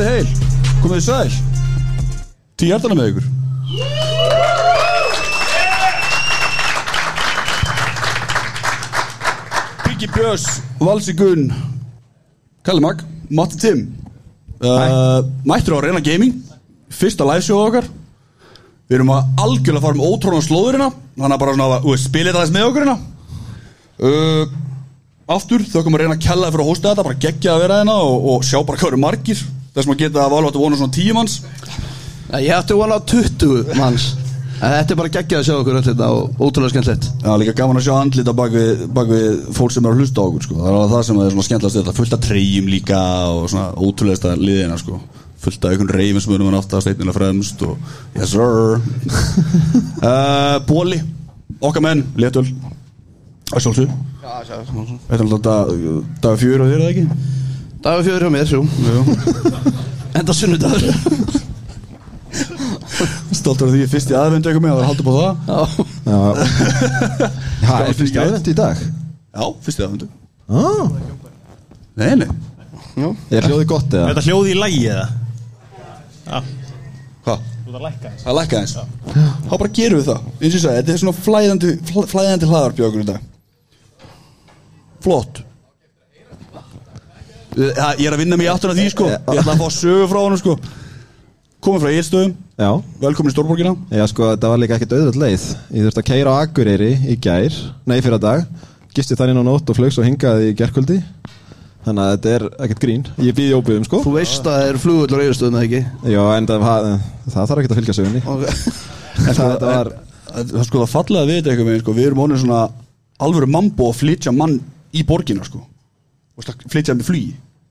Komið heil, komið sæl. Tíu hjartana með ykkur. Biggi Björns, Valsi Gunn. Kalli Mag, Matti Tim uh, Mættur á Reyna Gaming Fyrsta liveshow okkar. Við erum að algjörlega fara um ótrónan slóðurina Þannig að bara svona, þú veist, spilið það með okkur hérna. Uh, Aftur, þau komum að reyna að kella fyrir að hósta þetta Bara geggja að vera hérna og, og sjá bara hvað eru margir Þess að maður geta að valva að vona svona tíu manns. Ég ætti vona á 20 manns. En þetta er bara geggjað að sjá okkur öll þetta og ótrúlega skemmtilegt. Já, líka gaman að sjá andlita bak við, bak við fólk sem er að hlusta á okkur sko. Það er alveg það sem er svona skemmtilegast við þetta. Fullt af treyjum líka og svona ótrúlegasta liðina sko. Fullt af einhvern reyfum sem erum við aftast einnilega fremst og Yes sir. Uh, Bóli, okkar menn, letul Það sjálfsög Þetta er alltaf dag fjör og þér eða ekki? Dagur fjöður hjá mér, jú. Enda sunnudagur. Stoltur af því ég er fyrst í aðvendu eitthvað með að halda upp á það. Já, Já, það er fyrst aðvend í dag. Já, fyrst í aðvendu ah. Nei, nei, já. Er hljóði gott eða? Þetta hljóði í lægi eða? Já, hvað? þú það lækka þess Það lækka eins Þá bara gerum við það. Eins og ég sagði, þetta er svona flæðandi, fl- flæðandi hlaðarpjókur í dag. Flott Ég er að vinna mig í áttuna því sko. Ég ætla að fá sögu frá honum sko. Komið frá Eilstöðum, Já, velkomin í Stórborgina. Já sko þetta var líka ekkert auðvöld leið. Ég þurfti að keira á Akureyri í gær Nei, fyrir dag Gisti þar inn á nótt og flög svo hingað í gerkvöldi Þannig að þetta er ekkert grín. Ég býði óbyggum sko. Þú veist að það er flugullur eigastöðum eða ekki? Já, en það, það, það þarf ekki að fylgja sögunni. Ok. En það, þetta var Það það sko það fallega við þetta eitthvað með sko. Við erum honum svona alvöru mambo að flytja mann í borgina sko Og slag- flytja með flugi?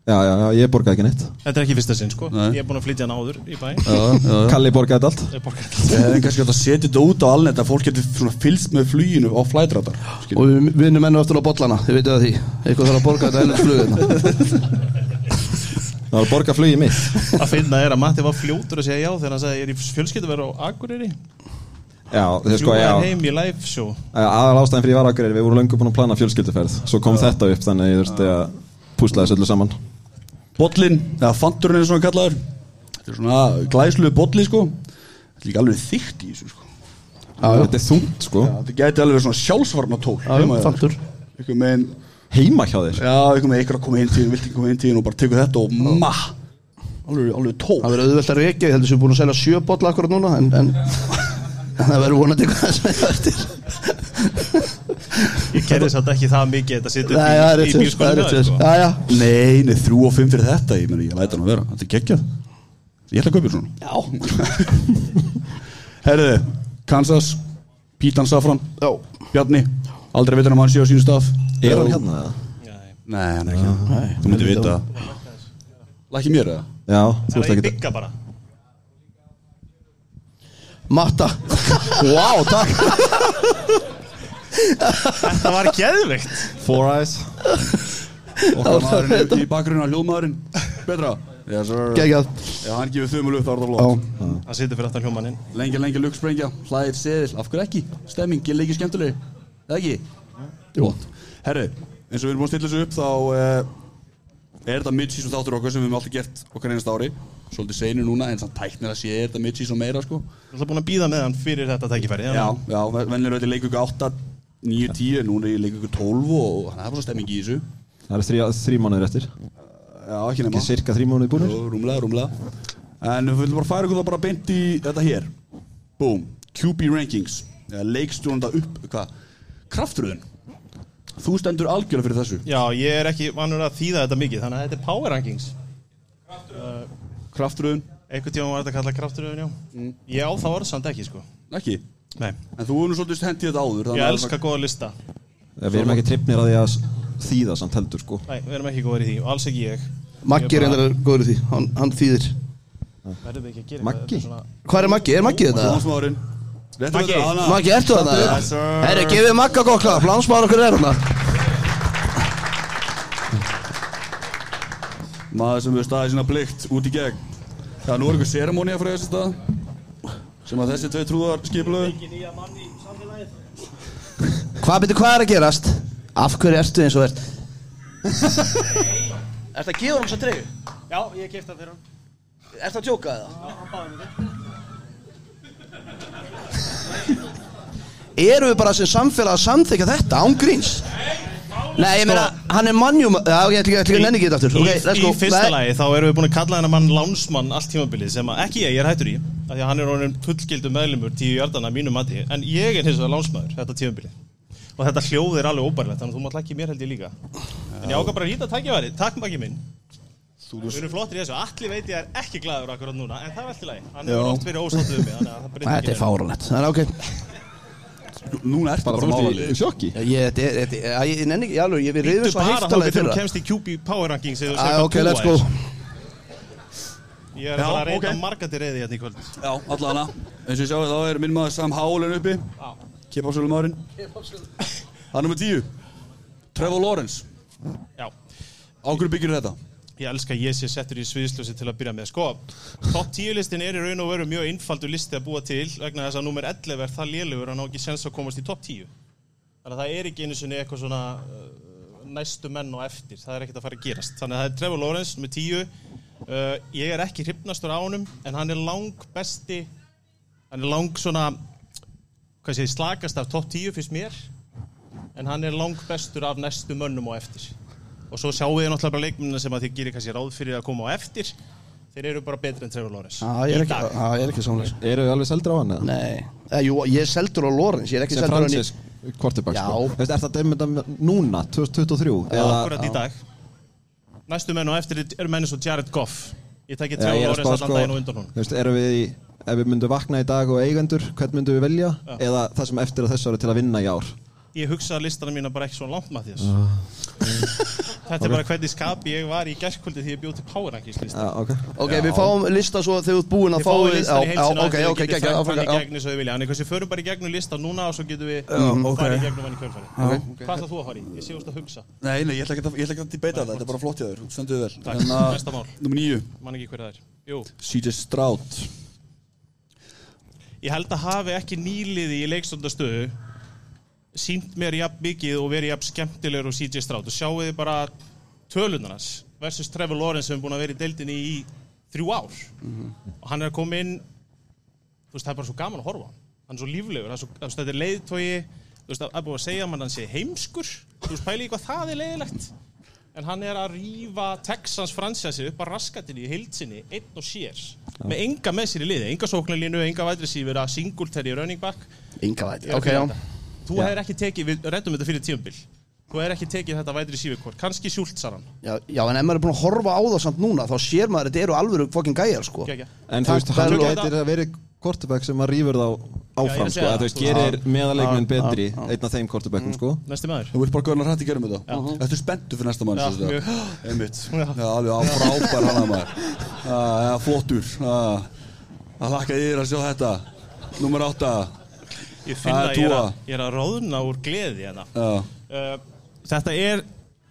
Já, já, já, ég borgaði ekki neitt. Þetta er ekki fyrsta sinn sko. Nei. Ég er búin að flytja hann áður í bæ. Já, já, já. Kalli borgaði allt. Ég borga Við hefum kannski átt að setja þetta út á alnett að fólk getur svona fylgst með fluginu á flæðrættar Og við vinnum enn og eftir á bollana Þið veitu það því. Eitthvað þarf að borga þetta ennum flugina. Það var að borga flugið mitt. Að finna er að Matti var fljótur að segja já Þegar hann sagði ég er í fjölskyldu verið á Akureyri? Já, þið sko, Fljúga já. heim í live show. Aðal ástæðin fyrir ég var Akureyri Við vorum löngu búin að plana fjölskylduferð. Svo kom þetta upp þannig að ég þurfti að púsla þessu öllu saman. Bollin, eða fanturinn er svona kallaður. Þetta er svona glæsluðu bolli sko. Þetta er líka alveg þykkt í þessu sko. Þetta er þungt sko. Já, Þetta gæti alveg verið svona sjálfsvarna tól Já, já, fantur. Ykkur með Heima hjá þér? Já, ykkur með ykkur að koma inn tíðin, vilt ekki koma inn tíðin og bara tekur þetta og ma Alveg, alveg tól. Það verður auðvelt að reykja Ég heldur sem við búin að selja sjö bolla akkurat núna En, en, en það verður vonandi eitthvað sem það eftir Ég gerði satt ekki það mikið Þetta það er í, í það sér sko. Nei, nei, þrjú og fimm fyrir þetta Ég meni, ég læta hann að vera, þetta er geggjað. Ég ætla að kaupa þér svona. Já. Herriði, Kansas Pítan Safran, Já. Bjarni Aldrei veitur hann að hann sé á sínu stað. Er hann hérna? eða? Nei, hann er ekki. Hérna. Þú myndir vita. Lækki mér eða? Já, þú Það veist er í ekki bygga bara. Matta. Wow, takk Þetta var geðveikt. Four eyes. Okkar maðurinn í bakgrunna, hljóðmaðurinn. Betra Geggjað. Já, hann gefur þumul upp, það var það flott. Það situr fyrir aftan hljómaninn Lengi, lengi lukksprengja, hlæðir seðil. Af hverju ekki? Stemming, ég leikir skemmtileg Eða ekki? Jú. Herru, eins og við erum búin að stilla þessu upp Þá uh, er þetta mid-season þáttur okkar Sem við höfum alltaf gert okkar einast ári. Svolítið seinur núna, en samt tæknir að sé Er þetta mid-season meira, sko. Þú ætla búin að býða með hann fyrir þetta tækifæri Já, já, vennilega er þetta leikur 8 9, 10, núna er ég leikur 12 Og þannig að það er bara stemming í þessu. Það þrý, þrý mánuður eftir. Já, ekki nema. Ekki cirka þrý mánuður búinir Jú, Rúmlega, rúmlega. En við viljum bara færa ykkur það bara beint í þetta hér. Boom, QB Rankings. Ja, Leikstjónanda upp, hvað? Kraftröðun Þú stendur algjörlega fyrir þessu. Já, ég er ekki vannur að þýða þetta mikið Þannig að þetta er Power Rankings. Kraftröðun, Einhvern tíma var þetta kallað krafturöðun, já. Mm. Ég á það orð samt ekki, sko. Ekki Nei, En þú hefur nú svolítið hendið þetta áður ég að- elska góða lista. Við erum ekki trippnir að því að þýða samt heldur sko. Nei, við erum ekki góður í því og alls ekki ég. Maggi er reyndar góður í því Hann, hann þýðir. Verðum við ekki að gera Maggi? svona- Hvað er Maggi? Er Maggi þetta? Maggi. Maggi, ertu sir. Herri, gefið Magga gott klap Lánsmáður okkur er hérna. Maður sem við staðið sína plikt út í gegn. Nú er ykkur seremónia fyrir þessi stað Sem að þessi tvei trúðar skipulöðu Hvað byrju, hvað er að gerast? Af hverju ertu eins og ert? Ertu að gefa hann svo treyju? Já, ég kefti það fyrir hann Er það að tjóka eða? Eru við bara sem samfélag að samþykja þetta án gríns? Nei, ég meina, hann er mannjum Já, ekki- ég ætla ekki að nenni ekki þetta aftur Í, Ok, let's í go. fyrsta Nei. lagi þá erum við búin að kalla hennar mann lánsmann allt tímabilið sem að, ekki ég, ég er hættur í af því að hann er orðin fullgildu meðlumur tíu hjartana mínu mati, en ég er hins vegar lánsmaður þetta tímabilið. Og þetta hljóð er alveg óbærlegt þannig að þú mátt ekki mér held ég líka. En ég ákvað bara að hýta tækjaværi, takk makki minn. Við erum flottir í þessu, allir veit ég er ekki glaður akkurat núna, en það er allt í lagi. Hann Já. hefur oft verið ósáttu um mig þannig að það breytir Þetta er ekki neinu. fáralegt Það er ok Núna ertu Bara bara þú málalið sjokki. Já, Ég, þetta þetta ég, ég nenni ekki, alveg, ég við reyðum svo bara heitt þá alveg getur þú kemst í QB Power Rankings þú Ok, let's go. Ég er að reynda marga til reyði hérna í kvöld. Já, allana eins og ég sjáu þá er minn maður Sam Howland uppi. Kipa á sölum árin Það er nummer tíu. Trevor Lawrence. Já, Á hverju byggir þetta? Ég elska að ég sé settur í sviðslösi til að byrja með. Sko, top 10 listin er í raun og veru mjög einfaldur listi að búa til vegna þess að nummer 11 er það lélugur að ná ekki sens að komast í top 10 Þannig að það er ekki einu sinni eitthvað svona uh, næstu menn og eftir, það er ekkert að fara að gerast. Þannig að það er Trevor Lawrence með 10 uh, Ég er ekki hrifnastur á honum en hann er lang besti hann er lang svona hvað sé, slakast af top 10 fyrst mér en hann er lang bestur af næstu mönnum og eftir og svo sjáum við náttúrulega bara leikmennina sem að þið gerir kannski ráð fyrir að koma á eftir þeir eru bara betri en Trevor Lawrence Já, ég er ekki, já, ég er ekki samlega Eru við alveg seldur á hann eða? Nei, eh, jú, ég er seldur á Lorenz Ég er ekki Sem seldur á hann í Francis Quarterback Já. sko Þú veist, Er það dæmið þetta núna, 2023? Eða akkurat í dag næstu menn og eftir eru menn eins og Jared Goff ég tekki Já, Trevor er að Lawrence allan sko daginn og undan hún Þú veist, erum við í Ef við myndum vakna í dag og eigendur, hvern myndum við velja? Eða það sem eftir að þessu ári til að vinna í ár? ég hugsaði listana mína bara ekki svo langt Mathias Ah. þetta er bara hvernig skapi ég var í gerðkvöldi því ég bjóð til Power Rankings lista. Já, ok. Við fáum lista svo þegar þú ert búinn að Þið fá við- listan í já, heilsina ok, getið geggja fært áfram, hann í já. gegn eins og þið vilja. Þannig við förum bara í gegnum lista núna og svo getum við farið í gegnum hann í kjörfæri Ok. Hvað ætlað þú að fara í? Ég sé úrst að hugsa. Nei, nei, ég ætla ekki að, ég ætla ekki að debata það, þetta er bara flott í þér, þú stendur vel. Takk, uh, næsta mál. Númer níu, Man ekki sínt mér jafn mikið og verið jafn skemmtilegur og CJ Stroud. Og sjáu þið bara tölunarnas versus Trevor Lawrence sem er búin að vera í deildinni í þrjú ár. Og hann er að koma inn þú veist, það er bara svo gaman að horfa hann. Er svo líflegur, er svo, þetta er leiðtogi þú veist, það er búin að segja að hann sé heimskur. Þú veist, pæli í hvað það er leiðilegt. En hann er að rífa Texans fransjasi upp að raskatinni í heilsinni einn og sér, með enga með sér í liði enga sóknarlínu, enga vætrisífur að singulteri running back. Er að ok, já þú hefur ekki tekið, við reddum þetta fyrir tíumbil þú hefur ekki tekið þetta vætrisífur hvort kannski sjúltsaran Já, já, en ef maður er búinn að horfa á það samt núna þá sér maður að þetta eru alvöru fokkin gæjar, sko. En þú veist, hann gætir að verið quarterback sem að rýfur þá Já, áfram sko, þú veist, sko. gerir meðaleikminn Já, betri já, já. einn af þeim quarterbackum sko. Næsti maður. Þú vilt bara görna hrætt í gerum þetta? Þetta er spenntu fyrir næsta Já, mjög. Einmitt, Já. ég finn Það er að ég er, að ég er að róðna úr gleði hérna. Já, uh, þetta er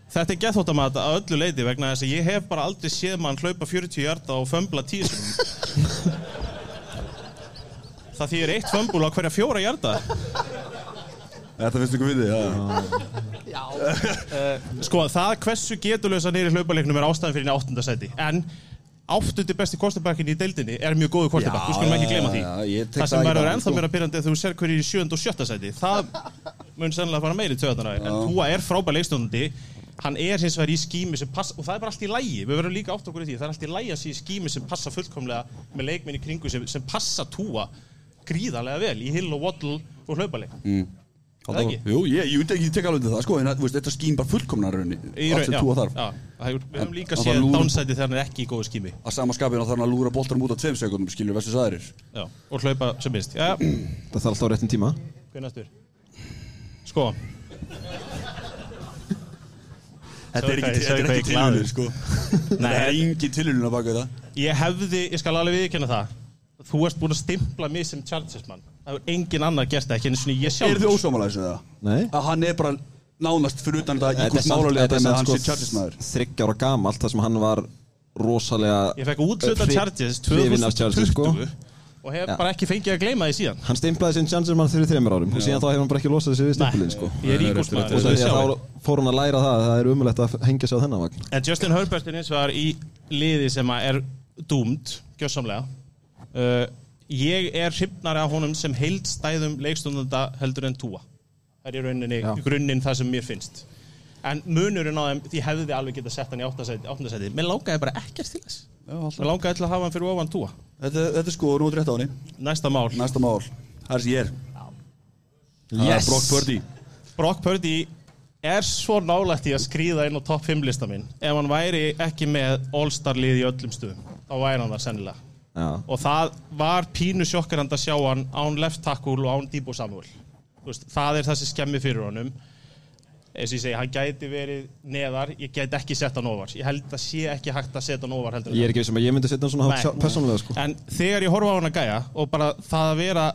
þetta er gethóttamat að öllu leiti vegna þess að ég hef bara aldrei séð mann hlaupa 40 hjarta og fömbla 10 sinum það þýðir eitt fömbul á hverja fjóra hjarta þetta finnst ykkur við þig já. sko það hversu getulösa nýri hlaupaleiknum er ástæðan fyrir í áttundasæti en áttundi besti kostabækin í deildinni er mjög góðu kostabæk, við skulum ekki glema því. já, það sem verður ennþá sko. meira byrjandi þegar þú ser hverju í sjönda og sjötta sæti. Það mun sennilega fara meiri töðanar en Tua er frábær leikstjóðandi hann er hins vegar í skími sem passa og það er bara allt í lægi, við verðum líka átt okkur í því. Það er allt í lægi að sé í skími sem passa fullkomlega með leikminn í kringu sem, sem passa Tua gríðarlega vel í Hill og Waddle og hlaupaleik. Mm. Það ekki? Jú, ég, ég ég tek alveg undir það. Sko, en að, þú veist, þetta skýn bara fullkomnar raunni Allt sem já, túa þarf. já, það hefur- við höfum líka séð það downside þegar hann er ekki í góðu skími Að sama skapinu þarf hann að lúra boltanum út á tveim sekundum skilur versus aðrir. Já, og hlaupa sem minnst. Já, Það þarf alltaf á réttin tíma. Hver næstur? Sko, Þetta er ekki, er ekki tilhörnir sko. Það er engin tilhörnir að baka þetta ég hefði, ég skal alveg viðkynna það. Þú ert búin að stimpla mig sem Chargers mann Það hefur engin annar gert það, ekki eins og ég sjálf Er þið ósámálaðis með það? Nei. Að hann er bara nánast fyrir utan þetta í Þetta er samt- málulega þetta er með samt að hann sko sé Chargers-maður. þriggja ára gamalt þar sem hann var rosalega Ég fekk útluta Hri- Chargers hrifinn af Chargers, 2020 sko. Og hef Já. bara ekki fengið að gleyma því síðan. Hann stimplaði sinn Chancersmann fyrir þreymur árum og síðan þá hefur hann bara ekki losað þessi við stimpilinn sko. ég er rétt, og maður það er þá fór hann að læra það að það er umulegt að hengja sig á þennan vagn. En Justin Herbert er eins og það er í liði sem að er doomed gjössamlega uh, Ég er hrifnari af honum sem heildstæðum leikstundanda heldur en túa Það er í rauninni Já. grunninn það sem mér finnst. En munurinn á þeim, því hefði alveg getað sett hann í áttasæti Mér langaði bara ekkert til þess. Mér langaði til að hafa hann fyrir ofan túa Þetta, þetta er sko, er rétt á henni. Næsta mál. Næsta mál, það er sem ég er. Það er Brock Purdy. Brock Purdy er svo nálægt í að skrýða inn á topp 5 lista minn ef hann væri ekki með all-star lið í öllum stuðum þá væri hann það sennilega Já. og það var pínu sjokkarand að sjá hann án left tackle og án Debo Samuel veist, það er það sem skemmi fyrir honum eins og ég segi, hann gæti verið neðar, ég gæti ekki sett hann ofar ég held að sé ekki hægt að setja hann ofar Ég er ekki sem að ég myndi setja hann svona Nei. persónulega sko. En þegar ég horfa á hann að gæja og bara það að vera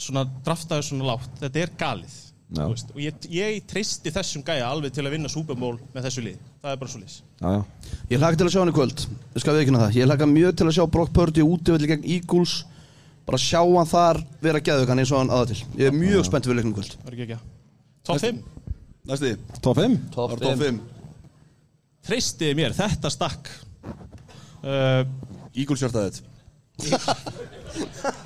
svona draftaður svona lágt, þetta er galið veist, og ég, ég treysti þessum gæja alveg til að vinna Super Bowl með þessu lið, það er bara svo já. Ég hlaka til að sjá hann í kvöld. Ég skal viðkynna það. Ég hlaka mjög til að sjá Brock Purdy útivelli gegn Eagles. Bara sjá hann þar vera geðugan eins og hann aða til. Ég er mjög spennt fyrir leiknum í kvöld. Það er ekki ekki Top 5, Næsti, Top 5 það er top 5 treystiði mér, þetta stakk. Uh, Eagles hjartaðið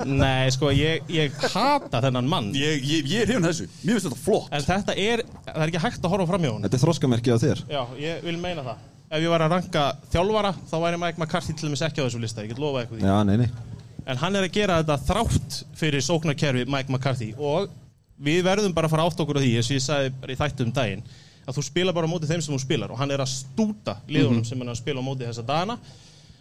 Nei, sko, ég, ég hata þennan mann. Ég, ég, ég er hefn þessu, mér finnst þetta flott. En þetta er, það er ekki hægt að horfa fram hjá hann Þetta er þroskamerki á þér. Já, ég vil meina það. Ef ég var að ranka þjálfara, þá væri Mike McCarthy til dæmis ekki á þessu lista, ég get lofað eitthvað því. Já, nei, nei. En hann er að gera þetta þrátt fyrir sóknarkerfi Mike McCarthy. Og við verðum bara að fara átt okkur á því eins og ég sagði bara í þættu um daginn að þú spila bara á móti þeim sem þú spilar. Og hann er að stúta liðunum sem hann er að spila á móti þessa dagana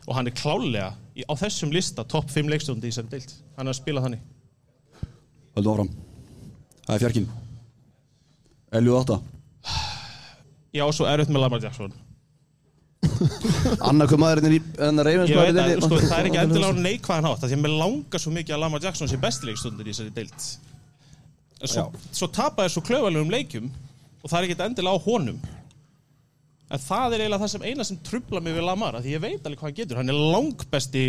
og hann er klálega í, á þessum lista topp 5 leikstjóndi í þessari deilt hann er að spila þannig. Höldu áfram. Það er fjarkinn. Elju 8 Já, svo erfitt með Lamar Jackson. Annar hver maðurinn enna reyfins að sko, það er ekki endilega neikvæðan hátt því að mér langar svo mikið að Lamar Jackson sé besti leikstundur í þessari deilt En svo, svo tapa þér svo klaufalegum leikjum og það er ekki endilega á honum en það er eiginlega það sem eina sem trubla mig við Lamar því ég veit alveg hvað hann getur. Hann er langbesti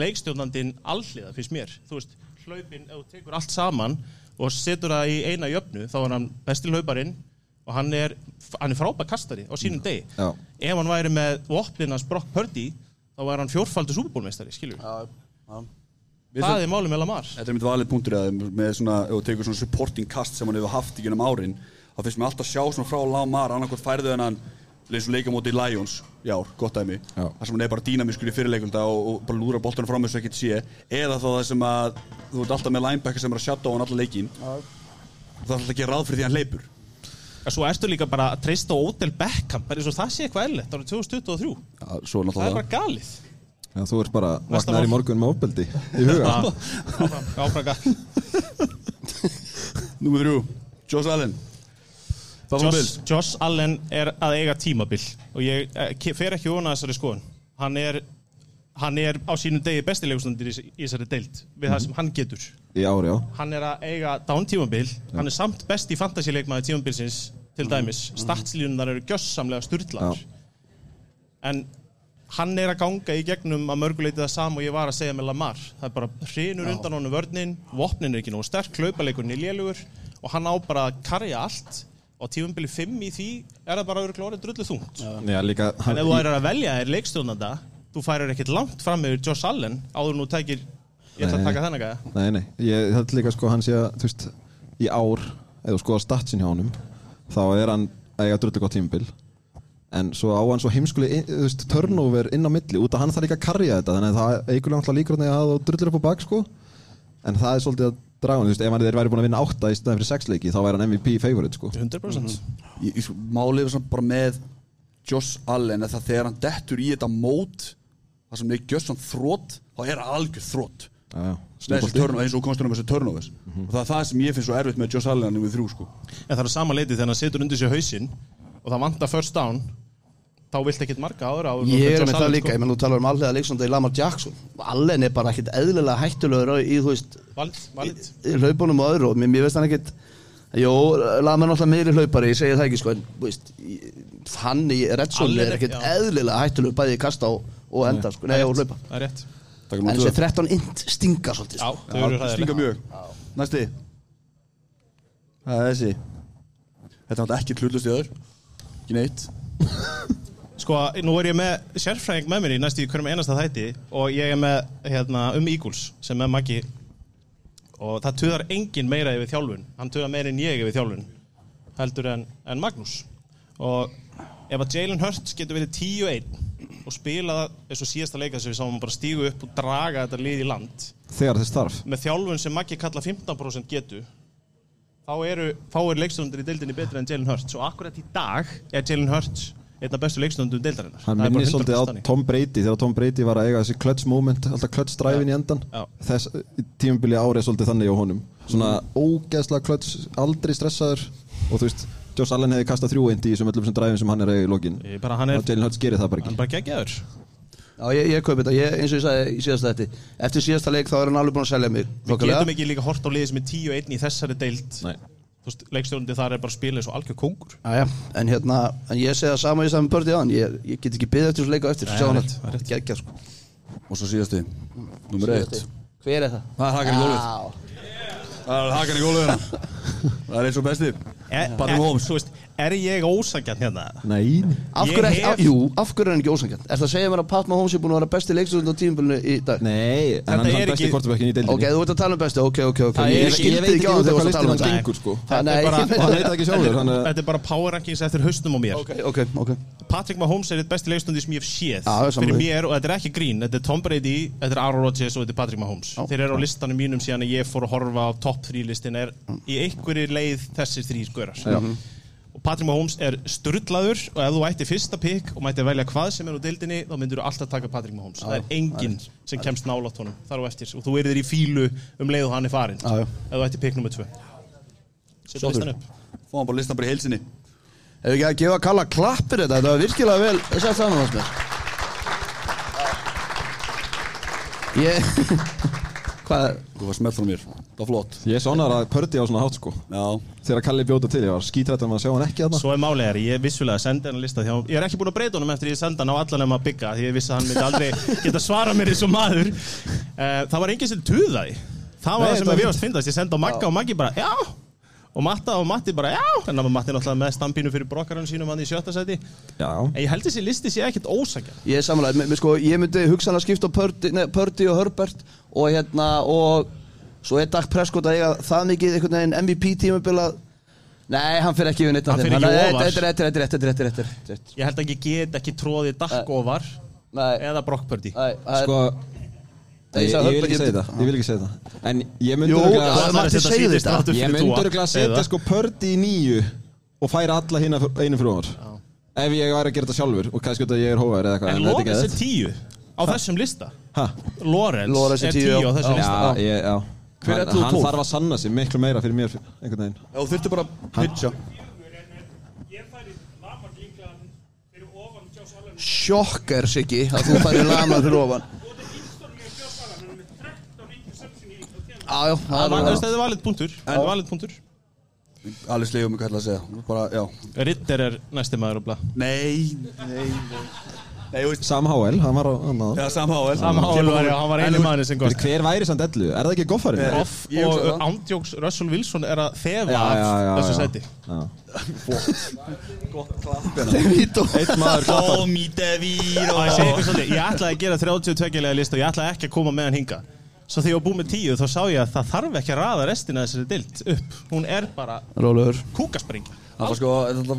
leikstjórnandinn alliða finnst mér. Þú veist, hlaupin, ef þú tekur allt saman og setur það í eina jöfnu þá er hann besti hlauparinn og hann er, hann er frábær kastari á sínum degi. Já. ef hann væri með vopninans Brock Purdy þá væri hann fjórfaldur súperbólmeistari, skilju það er málið með Lamar. Þetta er mitt valið punktur að með svona, ef þú tekur svona supporting cast sem hann hefur haft í gennum árin þá finnst mér alltaf að sjá svona frá Lamar annarkvært færðu en hann eins og leika móti Lions ár, gott dæmi Já. það sem hann er bara dýnamiskur í fyrirleikulda og, og bara lúra boltanum fram þessu ekkert sé eða þá það sem að þú ert alltaf með linebacker sem er að sjáta á hann allan leikin það er alltaf ekki ráð fyrir því að hann leipur En Svo ertu líka bara að treysta á Odell Beckham bara eins og það sé eitthvað eðlilegt árið 2023 Já, svo Það er bara galið Já, þú ert bara vaknar í morgun með ofbeldi í huga Áfram, áfram galið Númer þrjú, Josh Allen Josh, Josh Allen er að eiga tímabil og ég eh, fer ekki vona þessari skoðun. Hann er, hann er á sínum degi bestilegustandir í, í þessari deild við það sem hann getur. Já. Hann er að eiga down tímabil hann er samt besti fantasy-leikmaði tímabilsins til dæmis, statslínunar eru gjössamlega sturlaður en hann er að ganga í gegnum að mörguleiti það sama og ég var að segja með Lamar. Það er bara hrinur undan honum vörnin vopnin er ekki nógu sterk, hlaupaleikurinn er lélugur og hann á bara að karja allt og tímabili 5 í því er það bara örugglega orðið drullu þungt. Já, líka en ef þú ærir að velja þér leikstjónanda þú færir ekkert langt fram með Josh Allen áður en þú tækir ég ætla að taka þennan gæða Nei, nei, ég held líka sko hann sé að, þú veist, í ár ef þú skoða statsin hjá honum þá er hann eiga drullu gott tímabil. En svo á hann svo heimskuli veist, turnover inn á milli. Út að hann þarf líka að karja þetta þannig að það eigur alltaf líkur að það drullur upp á bak sko en það er svolítið að draga hann, ef hann er væri búin að vinna átta í staðan fyrir sex leiki þá væri hann MVP favorite sko. 100% Ég- ég sko, Málið er bara með Josh Allen er það þegar hann dettur í þetta mót það sem er gjössan þrótt þá er það algjör þrótt eins og konstunum þessu turnovers. Og það er það sem ég finnst svo erfitt með Josh Allen sko. En það er sama leiti þegar hann setur undir sér hausinn og það vantar first down þá vilt ekkert marga ára Ég er með það líka, ég menn þú talar um allega í Lamar Jackson. Allen er bara ekkit eðlilega hættulegur í, þú veist, Valid, valid. í hlaupunum og öðru. Og mér, mér veist hann ekkit Jó, Lamar er náttúrulega meiri hlaupari, ég segi það ekki sko en, veist, í- hann í Redson er ekkit já. eðlilega hættulegur bæði í kasta og, og enda sko, nei, og hlaupa. Það er rétt. Takk En þessi 13 int stinga svolítið Já, sko. þau eru Já, stinga mjög. Næsti. Það er þessi. Þetta er náttúrulega ekki hlutlust í öður Ekki neitt Sko nú er ég með sérfræðing með mér í næstu í hverjum einasta þætti og ég er með hérna, um Eagles sem er Maggi. Og það tuðar engin meira yfir þjálfun. Hann tuðar meira en ég yfir þjálfun heldur en, en Magnús. Og ef að Jalen Hurts getur verið 10-1 og spila eins og síðasta leika sem við sáum bara stígu upp og draga þetta lið í land Þegar þess þarf með þjálfun sem Maggi kalla 15% getu þá eru fáir leikstundir í deildinni betri en Jalen Hurts. Og akkurat í dag er Jalen Hurts einn af bestu leikstundur deildarinnar. Hann er minnir svolítið á 100% þannig. Tom Brady þegar Tom Brady var að eiga þessi clutch moment alltaf clutch drive-in í endan Já. þess tímabili árið svolítið þannig á honum. Svona ógeðslega clutch aldrei stressaður. Og þú veist Josh Allen hefði kastað þrjú eindi í þessum öllum sem drive-in sem hann er að eiga í lokin. Bara, hann er, og Jalen Hurts gerir það bara hann ekki er bara geggjaður. Já, ég, ég kaupi þetta, ég, eins og ég sagði í síðasta þetta Eftir síðasta leik þá er hann alveg búin að selja mig. Við getum ekki líka hort á liðið sem er 10-1 í þessari deild. Nei. Þú veist, leikstjórnandi þar er bara eins og algjör kongur Jæja, en hérna, en ég segi það sama ég sagði með bördi á hann ég, ég get ekki byggð eftir þessu leika á eftir rétt. Gekkja sko. Og svo síðasti Númer eitt. Hver er það? Það er hakan í gólfið. Já. Það er hakan í gólfið hérna. Það er eins og besti er, Patrick er, er ég ósangjarn hérna? Nei, Af hverju hef- af, jú, af hverju er hann ekki ósangjarn? Er það að segja mér að Pat Mahomes er búin að vera besti leikstöðund á tímabilinu í dag? nei, en hann er besti kortebekkin í Ok, deildinni þú ert að tala um besti, ok, ok, ok. Það Ég skildi ekki á út þegar þú hvað varst að tala um sko. Það- og það. það er- Þetta er bara power rankings eftir haustum á mér. Ok, ok, ok. Patrick Mahomes er eitt besti leikstundi sem ég hef séð fyrir mér og þetta er ekki grín þetta er Tom Brady, þetta er Aaron Rodgers og þetta er Patrick Mahomes. Þeir eru á listanum mínum síðan að ég fór að horfa á top 3 listin er í einhverju leið þessir þrýr görar og Patrick Mahomes er sturlaður og ef þú ætti fyrsta pick og mætti velja hvað sem er úr deildinni þá myndir þú alltaf taka Patrick Mahomes. Það er enginn sem kemst nálátt honum þar á eftir og þú erið í fílu um leið og hann er farin já. ef þú ætti pick nummer 2 setja listan upp. Fáum bara listan bara í heilsinni Ef ekki að gefa kalla klappir þetta, þetta var virkilega vel sett saman hans mér Ég Hvað, Þú var smelt frá mér Það var flott. Ég er svona að Pördi á svona hátt sko. Já. Þegar Kalli bjóta til, ég var skítrætt um að sjá hann ekki þarna. Svo er málega, ég er vissulega að senda lista því að ég er ekki búin að breyta honum eftir ég senda hann á allan um að bygga því ég vissi að hann myndi aldrei geta svara mér eins og maður. Uh, Það var enginn sem tuðaði Það var Nei, það sem það að var við varst fyndast, ég senda á Magga og Maggi bara já. Og Matta og Matti bara já. En það var Matti náttúrulega með stampínu fyrir brokkarinn sínum hann í sjötta seti Já. En ég held þessi listi sé ekkert ósakja ég er samanlega, sko, ég myndi hugsanlega skipta á Pördi, nei, Pördi og Herbert og hérna, og svo er Dak Prescott að eiga það mikið einhvern veginn MVP tímabil að Nei, hann fyrir ekki yfir neitt af Hann þeim. fer ekki Þannig að ofar. Ég held að ég get ekki tróðið Dakk ofar Nei, eða er- Sko Nei, Ég, ég vil ekki það, ég vil ekki segja það. En ég Matti segir þetta. Ég myndi örgulega að setja sko Pördi í nýju og færa alla hinn einu fyrir ofar Ef ég væri að gera þetta sjálfur og kannski þetta ég er hóvar eða eitthvað En þetta er er tíu á þessum lista. Lorenz er tíu, á þessum lista. Já, ég, já Hver er Hann, 11 og hann 12? þarf að sanna sig miklu meira fyrir mér einhvern veginn. Já, þú þurfti bara að pitcha. Sjokker, Siggi, að þú færi lama fyrir ofan. Og þetta ístor mér Josh Allen hann er með 13 interception í á tíma Já, já, Það það var- er þetta er valið punktur. Þetta er valið punktur. Allir slegum ekki hætla að segja. Bara, já. Ritter er næsti maður og bla. Nei Nei Nei, Sam Háel, hann var á Sam Howell var, já, hann var einu maður sem kost Hver væri samt ellu? Er það ekki goffarinn? Nei. Off Ég hugsa og það. ándjóks Russell Wilson er að þefa þessu já. seti Já. Vító Einn maður klappar Ó, mítið vír Og ég ætlaði að gera 32 lega list og ég ætlaði ekki að koma með hann hinga Svo þegar ég var búið með 10 þá sá ég að það þarf ekki að raða restina af þessari dild upp Hún er bara Rólegur kúkaspringja Það var sko,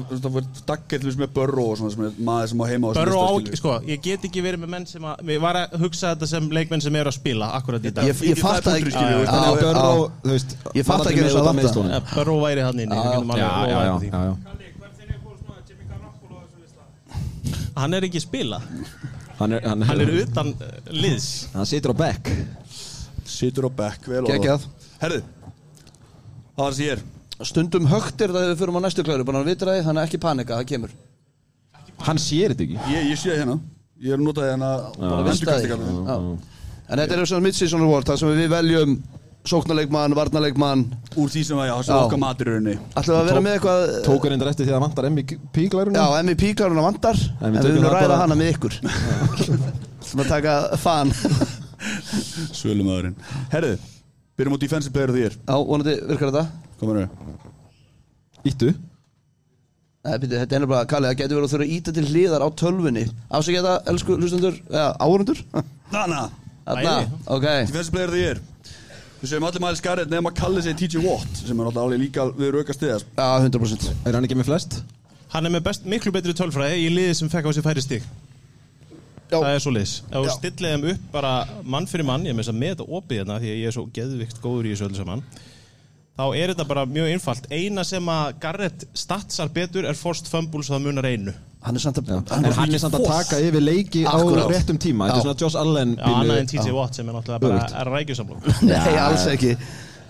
þetta var þess með Börro og svona sem er maður sem á heima á Börru á, lista, skilur. sko, ég get ekki verið með menn sem að Við var að hugsa þetta sem leikmenn sem eru að spila akkurat í dag Ég, ég fatt það er ekki að já, Börn já. og, þú veist Ég fatt ekki með það meiðslunum. Eh, Börru væri hann inni við getum alveg því. er að á þessu lista Hann er ekki að spila Hann er, hann, Hann er utan uh, liðs Hann situr á back Situr á bekk, vel orðað. Geggjað. Herðu Það er Stundum högt er það þegar við fyrir á næstu klæru Bara að vitra því, þannig að ekki panika, það kemur. Hann sér þetta ekki. Ég, ég sé hérna. Ég er að nota hérna bara Vistæði vendurkastikar Já. En þetta er svona mid-season award Það sem við veljum sóknarleikmann, varnarleikmann. Úr því sem að, já, sem Já. okkar matur í rauninni Ætlum við að vera með eitthvað Tókur reyndar eftir því að það vantar MVP glærunum Já, MVP-kláruna vantar. En En við við tökum viljum það ræða bara- hana með ykkur. Ætlum að taka fan Svölumæðurinn Herðu, byrjum á defensive player of the year. Já, vonandi virkar þetta. Komur þau Íttu? Nei, byrju, þetta er nefnilega, Kalli, það getur verið að þurfa að íta til hliðar á tölvunni. Afsækja þetta, elsku hlustendur, eða áhörundur Nana Þarna, ok. Defensive player of the year. Við segjum allir Miles Garrett nema að kalli sig TJ Watt sem er náttúrulega alveg líka við erum auka stiðast Já, 100% Er hann ekki með flest? Hann er með best, miklu betri tölfræði í liði sem fekk á sig færi stig Já. Það er svo þú Já. stillið þeim upp bara mann fyrir mann Ég með þess að með þetta opið hérna Því að ég er svo geðvikt góður í þessu öllu saman Þá er þetta bara mjög einfalt. Eina sem að Garrett statsar betur er forced fumbles og það munar einu. Hann er samt að En hann er samt að taka yfir leiki á Akkúrat. réttum tíma. Þetta er svona Josh Allen Já, annað en. TJ Watt sem er náttúrulega bara er rækjusamlokk Nei, alls ekki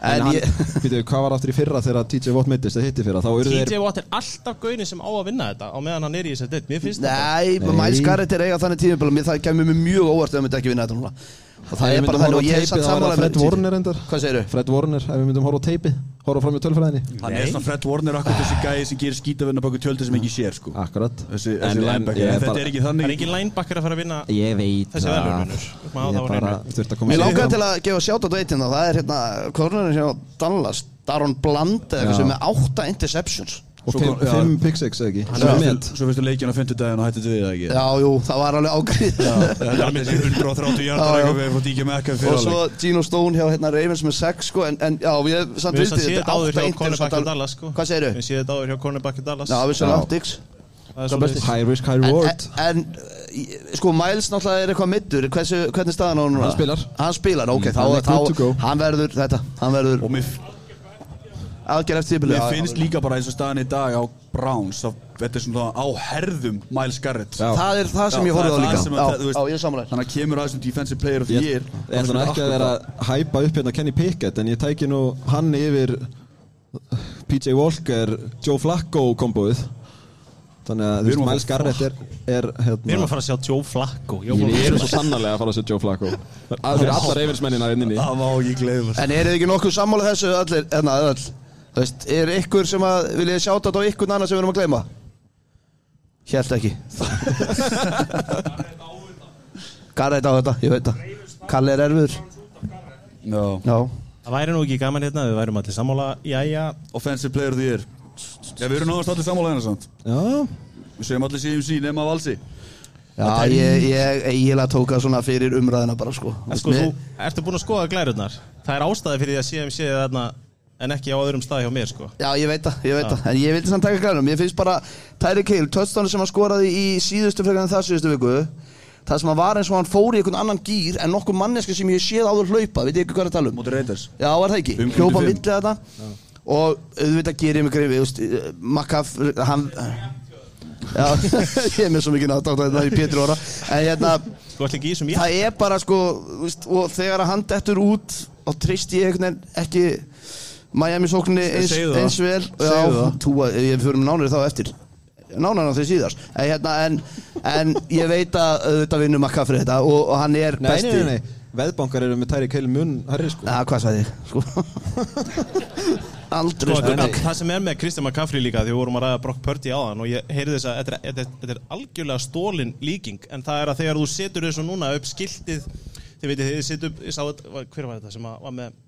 En En hann, ég býtu, hvað var aftur í fyrra þegar TJ Watt meittist eða hitti fyrra? TJ Watt er alltaf gaunin sem á að vinna þetta á meðan hann er í þess að Mér finnst þetta Nei. Miles Garrett er eiga þannig tímabili Mér það kemur mér mjög óvart ef við myndum ekki vinna þetta núna Og það er bara þannig og ég er samt sammála Fred Warner endar Hvað segirðu? Fred Warner, ef við myndum horfa á teipið Horfa fram í tölfræðinni? Hann er svona Fred Warner akkur þessi gæði sem gerir skítavinna baku tjöldi sem ekki sér sko. Akkurat. Þessi, þessi linebacker, ég en þetta er ekki Það er þannig engin linebacker að fara að vinna Ég veit Þessi það. Ég á bara þurfti að koma langar fram. til að gefa sjátt á dveitin Það er hérna, kornurinn hjá Dallas Daron Bland eða eitthvað sem er átta interceptions Og fimm- kom- já. fimm pick six eða ekki Svo fyrstu- met Svo fyrstu leikinn á fimmtudaginn og hættið við það ekki Já, jú, það var alveg ágrið Þetta er þessi 130 Já, hjartar með Og svo Gino Stone hjá hérna Ravens með 6 sko En, en já, við erum samt Við séð Þetta áður hjá cornerback Dallas sko. Hvað segirðu? Við séð þetta áður hjá cornerback Dallas Já, við séum Já. átt ykks Það er svoleiðis. High risk, high reward en, sko, Miles náttúrulega er eitthvað middur Hversu, Hvernig er staðan á hann núna? Hann spilar. Hann spilar, ok, þá, to þá. Hann verður þetta Hann verður Og mér, aðgerð eftir tíðbili mér finnst líka bara eins og staðan í dag á Browns að Þetta er svona á herðum Miles Garrett. Já. Það er það sem Já, ég horfði á það er líka. sem að- Já, veist- já, ég er samanlega Þannig að kemur að þessum defensive player of the Ég year ég ætla nú ekki að vera að hæpa upp hérna Kenny Pickett En ég tæki nú hann yfir PJ Walker, Joe Flacco kombóið Þannig að þú Við veist, erum að Miles fá Garrett er, er hérna, Við erum að fara að sjá Joe Flacco. Ég Ég, var við bara- erum svo sannarlega að fara að sjá Joe Flacco. Það fyrir allar reyfilsmennina inninni Það má ekki gleyma En eru þið ekki nokkuð sammála þessu allir, hérna, öll Þú veist, er ykkur sem að viljið sjáta þetta á ykkur annar sem við erum að gleyma? Hjælt ekki. Garrett á þetta, ég veit það. Kalli er erfiður. Já. Já, Það væri nú ekki gaman hérna Við værum allir sammála. Jæja. Offensive player the year. Já, við erum náðast allir sammála hérna samt. Já, Við segjum allir síðum sín nema valsi. Já ég, ég eiginlega tók það svona fyrir umræðina bara sko. En sko, þú ertu búin að skoða glærurnar Það er ástæði fyrir því að er þarna En ekki á öðrum stað hjá mér sko. Já, ég veit það, ég veit það. En ég vildi samt taka grænum Ég finnst bara Tyreek Hill, touchdownu sem hann skoraði í síðustu frekar en það síðustu viku Það sem hann var eins og hann fór í einhvern annan gýr En nokkur manneski sem ég séð áður hlaupa. Veit ég ekki hvað er að tala um? Móti Raiders. Já, var það ekki? Hljópa 55. milli þetta Og auðvitað gerir mig greið Makaf, hann Já, ég er með svo mikið nátt á þetta í Pétur óra En hérna, það er bara sko Og þegar að hann dettur út Og treyst ég ekki Miami sókninni eins, eins vel það. túa, Ég fyrir nánir þá eftir Nánar á því síðast en, hérna, en, en ég veit að auðvitað vinnum að fyrir þetta og, og hann er nei, besti nei, nei, nei Veðbankar eru með Tyreek Hill mun herri sko Já, hvað sagði ég? Sko. Aldrei Sko, sko. það, það sem er með Kristján McCaffrey líka því við vorum að ræða Brock Purdy á þann og ég heyrði þess að þetta er, þetta, er, þetta er algjörlega stólin líking en það er að þegar þú setur þessu núna upp skiltið þið veitir þið setur upp, ég sá þetta, hver var þetta sem að, var með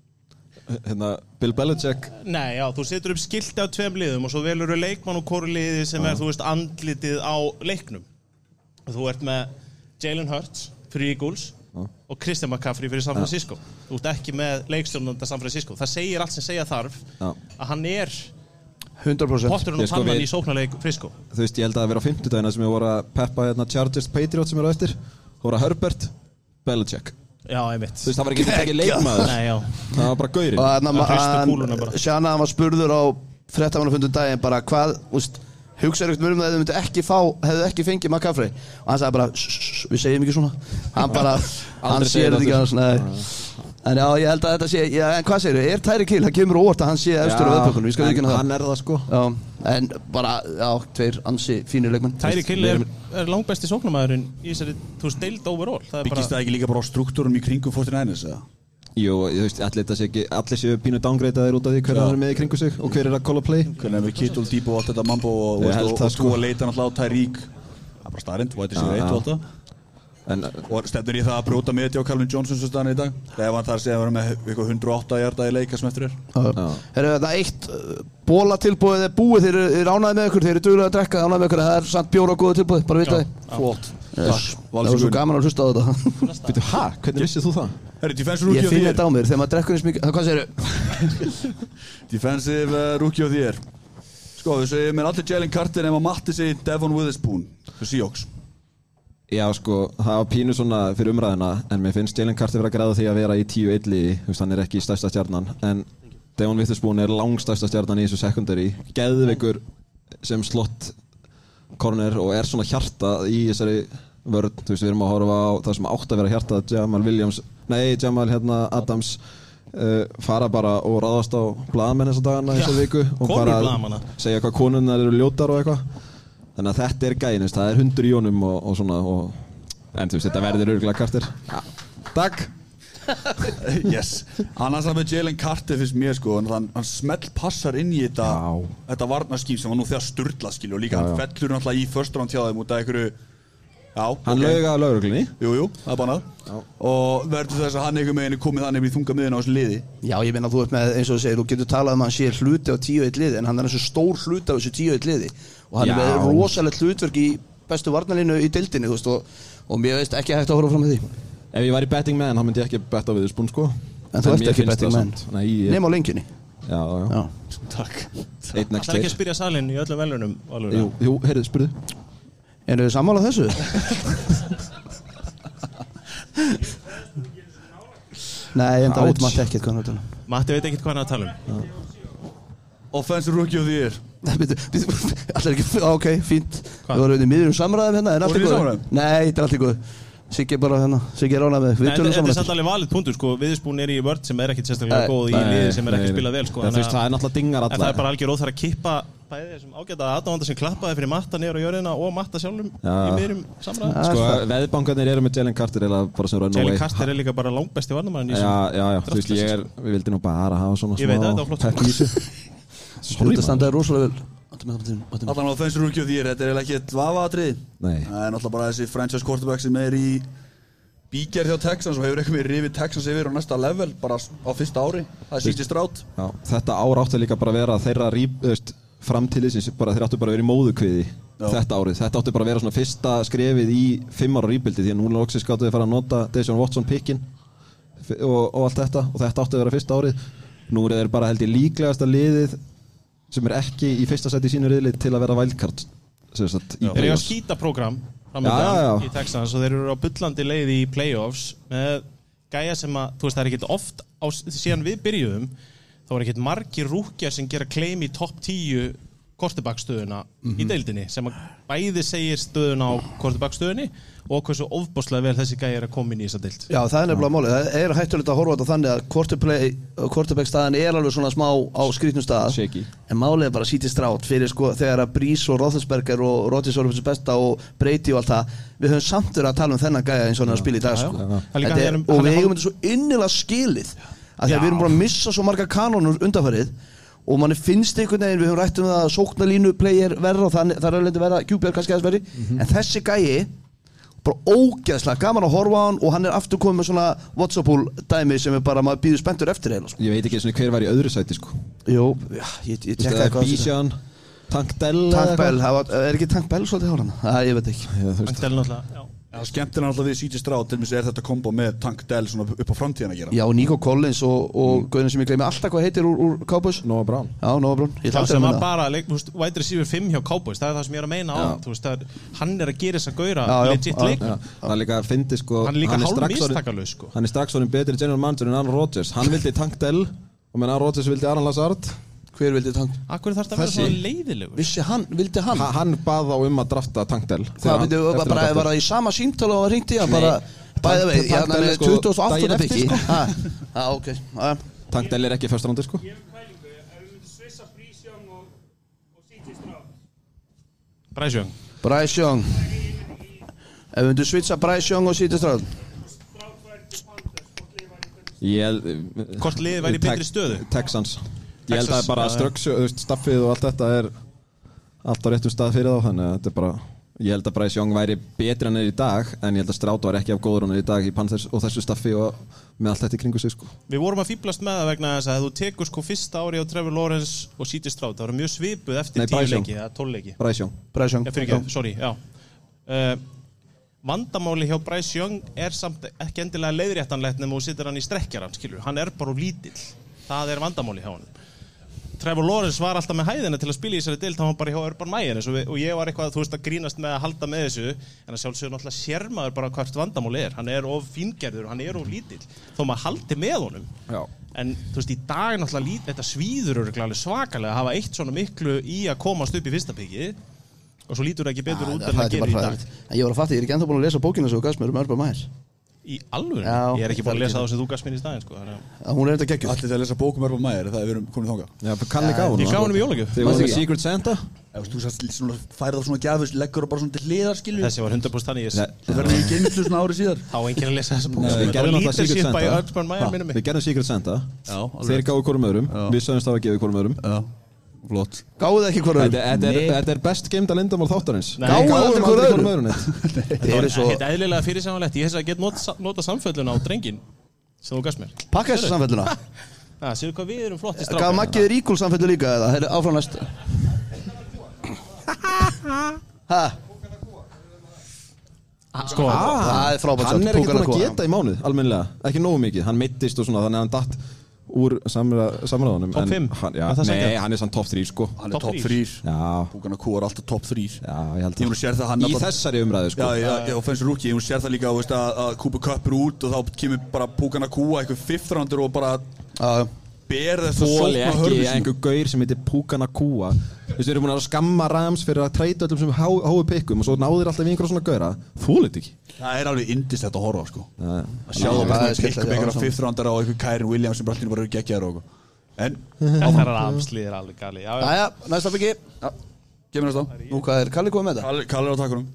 Hérna, Bill Belichick Nei, já, þú setur upp skilti á tveim liðum og svo velur þú leikmann og hvoru liði sem er, þú veist, andlitið á leiknum. Þú ert með Jalen Hurts fyrir Eagles og Christian McCaffrey fyrir San Francisco. Þú ert ekki með leikstjórnanda San Francisco. Það segir allt sem segja þarf Já. að hann er 100% potturinn og sko, pannan í sóknarleik Frisco. Þú veist, ég held að það vera á fimmtudagina sem ég voru að peppa hérna, Chargers Patriots sem eru eftir að Herbert, Belichick Já, einmitt. Þú veist, það var ekki ekki leikmaður Nei, já. Það var bara gaurinn. Og þannig Að hrista að kúluna bara. Sjana hann var spurður á fréttafannafundum daginn bara hvað, úst, hugsaður ekkert mjög um það að þau myndu ekki fá, hefðu ekki fengið McCaffrey. Og hann sagði bara, "Shh, shh, við segjum ekki svona. Hann bara, hann segir sér þetta ekki aftur. annars, nei. En já, ég held að þetta sé, já, en hvað segir er Tyreek Hill, það kemur óvart að hann sé efstur á veðbökunum, ég skal ekki það. Hann er það sko. Já, en bara, já, tveir ansi fínir leikmenn. Tæri Kill er, er langbæsti sóknarmæðurinn í þessari, þú veist, deild overall. Það er Byggist bara, það ekki líka bara á struktúrum í kringum 49ers eða? Jú, þú veist, allir þetta sé ekki Allir séu pínu downgreitaðir út af því hver er með í kringu sig og hver er að call a play. Hvernig er með Kittle, Debo og allt þetta mambo og, og, og, það, og sko. Að leita náttúrulega á Tyreek. Það er bara starrend, White is Já, rate já. og allt það En Og stefnir í það að brjóta með á Calvin Johnson svo staðan í dag? Ef hann þarf að segja að vera með eitthvað 108 hjarta í leika sem eftir er? Herru, þetta eitt uh, bóla tilbúið er búið, þeir eru ánæði með ykkur, þeir eru duglega að drekka, ánæði með ykkur, það er samt bjóra og góða tilbúið, bara vita þið. Flott. Yes. Takk, Það var svo gaman að hlusta á þetta. Býtu, hæ? Hvernig vissið þú það? Herri, defensive Ég rookie á finn þér þetta á mér, þegar maður drekkur eins mikið, hvað segirðu? Defensive uh, rookie á þér Já, sko, það var pínu svona fyrir umræðina En mér finnst Jalen Carter vera að græða því að vera í 10-1 liði Þú veist, hann er ekki stærsta stjarnan En Devon Witherspoon er langstærsta stjarnan í þessu secondary. Geðveikur sem slott corner og er svona hjarta í þessari vörð Þú veist, við erum að horfa á það sem átt að vera hjarta Jamal Williams, nei, Jamal hérna, Adams uh, fara bara og ráðast á blaðamenn þessa dagana þessa viku og bara segja hvað konunnar eru ljótar og eitthvað þannig að þetta er gæin, það er hundur í honum og, og svona og, en þú veist, þetta verður örgulega kartir. Ja. Takk. Yes. Annars að með Jalen Carter finnst mér sko Hann, hann smell passar inn í þetta. Þetta varnarským sem var nú þegar sturla skilju Og líka Já, hann fellur náttúrulega í first round hjá þeim Út af einhverju Já, Hann ok. lauga að lauruglunni Jú, jú, það er bannað. Og verður þess að hann einhver meginn er komið þannig í þunga miðin á þessu liði. Já, ég meina þú ert með, eins og þú segir, þú getur talað um að hann sé hluti á 10-1 liði, en hann er eins og stór hluti á þessu 10-1 liði og hann er Já. með rosalegt hlutverk í bestu varnalínu í dildinni, þú veist, og, og mér veist ekki hægt að horfa fram með því. Ef ég væri betting man, þá myndi ég ekki betta við spún sko En þú ert mér ekki finnst betting það man. samt- Nei, ég, Nefn á lengjunni. já, já, Já. Takk Eitt next Það er ekki að stage spyrja salin í öllum velunum Valur, Jú, jú, heyrðu, spurðu Eru þið sammála þessu? Nei, en það Ouch. maður ekkert hvað hann er að tala um. Matti veit ekkert hvað hann er að tala um Offensive rookie þér Býtu, býtu, Allir ekki, ok, fínt. Við vorum í miðjum samræðum hérna, allt er þið í góð? Nei, þetta er allt í góð Siggi er bara hérna, Siggi er ánað með Við Nei, tölum Þetta saman er samt alveg valið punktur sko. Viðspún er í vörd sem er ekkert sérstaklega góð í liði sem er ekki spilað vel sko. Það, er náttúrulega dingar En það er bara algjör óþar að kippa bæði þessum ágæta aðdánda sem klappaði fyrir matta niður á jörðina og matta sjálfum Já. í miðrum samræðum Sko, veðbankarnir eru með Jalen Carter eða bara sem run Jalen away Carter er líka bara langbesti varnamæðin í Já, þessu já, já, þú þetta standaði rosalega vel. Áttu áttu. Allan á rookie á þér Þetta er ekki eitt vafaðatrið Nei. Það er náttúrulega bara þessi franchise quarterback sem er í Bíger hjá Texans og hefur eitthvað með rifið Texans yfir á næsta level bara á fyrsta ári. Það er síti strátt Já, þetta ár átti líka bara að vera þeirra rýp, þú veist, framtíðlisins bara þeir áttu bara að vera í móðukviði Já. þetta árið, þetta átti bara að vera svona fyrsta skrefið í fimm ára rýpildi því að núna loksins gáttu við fara að nota Deshaun Watson pikkin og, og allt þetta og þetta átti að vera fyrsta árið. Nú er þeir bara held ég líklegasta liðið sem er ekki í fyrsta seti í sínu riðlið til að vera í Þeir eru að skýta program í Texans og þeir eru á bullandi leið í playoffs með gæja sem að, þú veist, það er ekkert oft á, síðan við byrjuðum þá er ekkert margir rúkjar sem gera claim í topp 10 kortebakstöðuna Mhm. í deildinni sem að bæði segir stöðuna á kortebakstöðunni og hversu ofbáslega vel þessi gæja er að koma inn í þessa deild Já, það er nefnilega málið. Það er hættulegt að horfa á þetta þannig að quarterplay- quarterback staðan er alveg svona smá á skrýtnum stað. Shaky. En málið er bara sítið strátt fyrir sko þegar að Brís og Roethlisberger og fyrir besta og Brady og allt það. Við höfum samt verið að tala um þennan gæja eins og hann að spila í dag sko. er er- og við eigum þetta svo innilega skilið. Að því að við erum bara að missa svo marga kanónur undanfarið og manni finnst einhvern veginn, við höfum rætt um það að sóknarlínu player verða og það, það er alveg að vera QPR kannski aðeins verri en þessi gæi bara ógeðslega gaman að horfa á hann og hann er aftur komið með svona Whatsapp-úl dæmi sem er bara maður býður spenntur eftir heila sko. ég veit ekki eins og hver var í öðru sæti sko. Jú, já, ég, ég Þú veist, tekkaði það er hvað Bijan, Tank Dell Tank Bell, það var- er ekki Tank Bell svolítið hóran? Það, ég veit ekki Del náttúrulega, já. Það er skemmtilega alltaf við CJ Stroud til mér er þetta kombo með Tank Dell svona upp á framtíðan að gera. Já, Nico Collins og, og mm. sem ég gleymi alltaf hvað heitir úr, úr Cowboys. Noah Brown. Já, Nóa Brún, ég Það sem að var bara, þú veist, wide receiver 5 hjá Cowboys, það er það sem ég er að meina á þú veist, er, hann er að gera þess að gauðra legit leik. Já, það er líka að fyndi sko Hann er líka hálf mistakalaus, sko. Hann er strax orðin betri general manager en Aaron Rodgers. Hann vildi Tank Dell og menn Aaron Rodgers vildi Aaron Lazard Hver vildi Tank? Akkur þarf þetta að vera Þessi. svona leiðilegur Vissi hann, vildi hann? ha, Hann bað þá um að drafta Tank Dell Það vildi, var, bara, var það í sama símtala og ringdi hann bara Bæða veit, Tank ég hann Dell er sko 28. daginn eftir, byggi sko. Já, ok já. Tank Dell er ekki fyrst rándi sko Ég hef pælingu, ef við myndum svissa Brísjón og, og CJ Stroud Bræsjón Bryce Young Ef við myndum switcha Bryce Young og Sítið Stráð Stroud væri til Panthers, hvort liði væri til ég, Hvort liðið væri í betri stöðu? Texans Ég held að bara ströksu, staffið og allt þetta er allt á réttum stað fyrir þá þannig að þetta er bara Ég held að Bryce Young væri betri en er í dag en ég held að Stráta var ekki af góður hann er í dag í Panthers og þessu staffi og með allt þetta í kringu sig sko. Við vorum að fýblast með það vegna þess að ef þú tekur sko fyrsta ári á Trevor Lawrence og CJ Stroud það var mjög svipuð eftir Nei, tíu Bryce Young. leiki eða tól leiki. Bryce Young. Bræsjón Ég fyrir ekki, sorry, já. Uh, Vandamáli hjá Bryce Young er samt ekki endilega leiðréttanlegt nema þú situr hann í strekkjaran, skilur hann er bara lítill, það er vandamáli hjá hann Trevor Lawrence var alltaf með hæðina til að spila í þessari dild, hann var bara hjá Urban Meyer og, ég var eitthvað, þú veist, að grínast með að halda með þessu en að sjálfsögur náttúrulega sérmaður bara hvert vandamáli er, hann er of fíngerður hann er of lítill, þó maður haldi með honum. Já. en þú veist, í dag náttúrulega lít, þetta svíður alveg svakalega að hafa eitt svona miklu í að komast upp í fyrsta piki og svo lítur það ekki betur út en það gerir í dag. En ég var að fatta, ég er ekki ennþá búin að lesa bókina sem þú gafst mér um Urban Meyer Í alvöru? Já, ég er ekki búin það að lesa það sem þú gafst mér í staðinn sko, Hún er þetta geggjur Allir þetta að lesa bókum Örfa Mæður Það er við erum komin þangað. Já, Kalli gaf Ég gaf hann honum í jólagjöf. Þegar voru Manstu með? Secret Santa. Þú sagst svona færið á svona gjafus Leggur það bara svona til hliðar skilju Þessi var 100% þannig ég Nei, Það verður í geimslu svona árið síðar. Á enginn að lesa þessa bók Nei, sko. við gerðum leadership Secret Santa. Við gerðum Secret Santa. Já, Þeir gáðu öðrum öðrum flott. Gáðu ekki hvort Þetta þetta er, þetta er best geimda lindamál þáttarins. Nei. Við Gáðu aldrei hvorum öðrum. Þetta eru svo- ekkert eðlilega fyrir samanlegt Ég hef þess að geta nota, nota samfelluna á drengin sem þú gafst mér. Pakka þessu samfelluna. Það séu hvað við erum flotti Gaf strákar Maggi þér íkul samfellu líka eða? Heyrðu, Áfram næst. Hæ? Sko, Það er frábært Hann er ekki Púkana búin að geta í mánuð, almennilega. Ekki nógu mikið, hann mittist og svona Þannig að hann datt úr já, Er það Nei, sanngjarnt? hann er samt top 3 sko. Hann er þrýr Já, Búkan að kúa er alltaf það. hann Í bara- þessari umræðu sko. Já, já, já, fennst rúki, hún sér það líka að, að Kúpa Cup er út og þá kemur bara Púkan að kúa eitthvað fifth rounder og bara Já, ber þess að Þóli sókna ekki hörðu einhver gaur sem heitir Púkana Kúa Þú veist, við erum búin að skamma Rams fyrir að treyta öllum sem há- háu pikkum og svo náðir alltaf í einhverja svona gaura. Þóli þetta ekki. Það er alveg indislegt að horfa sko. Já, Að sjá það bara pikkum einhverja saman. fifth rounder á eitthvað Kærin Williams sem bara allir bara eru geggjaður og. En, það er afslið er alveg gali. Jæja, næsta byggi. Gefur næst á Nú, hvað er Kalli komið með þetta? Kalli er á takkunum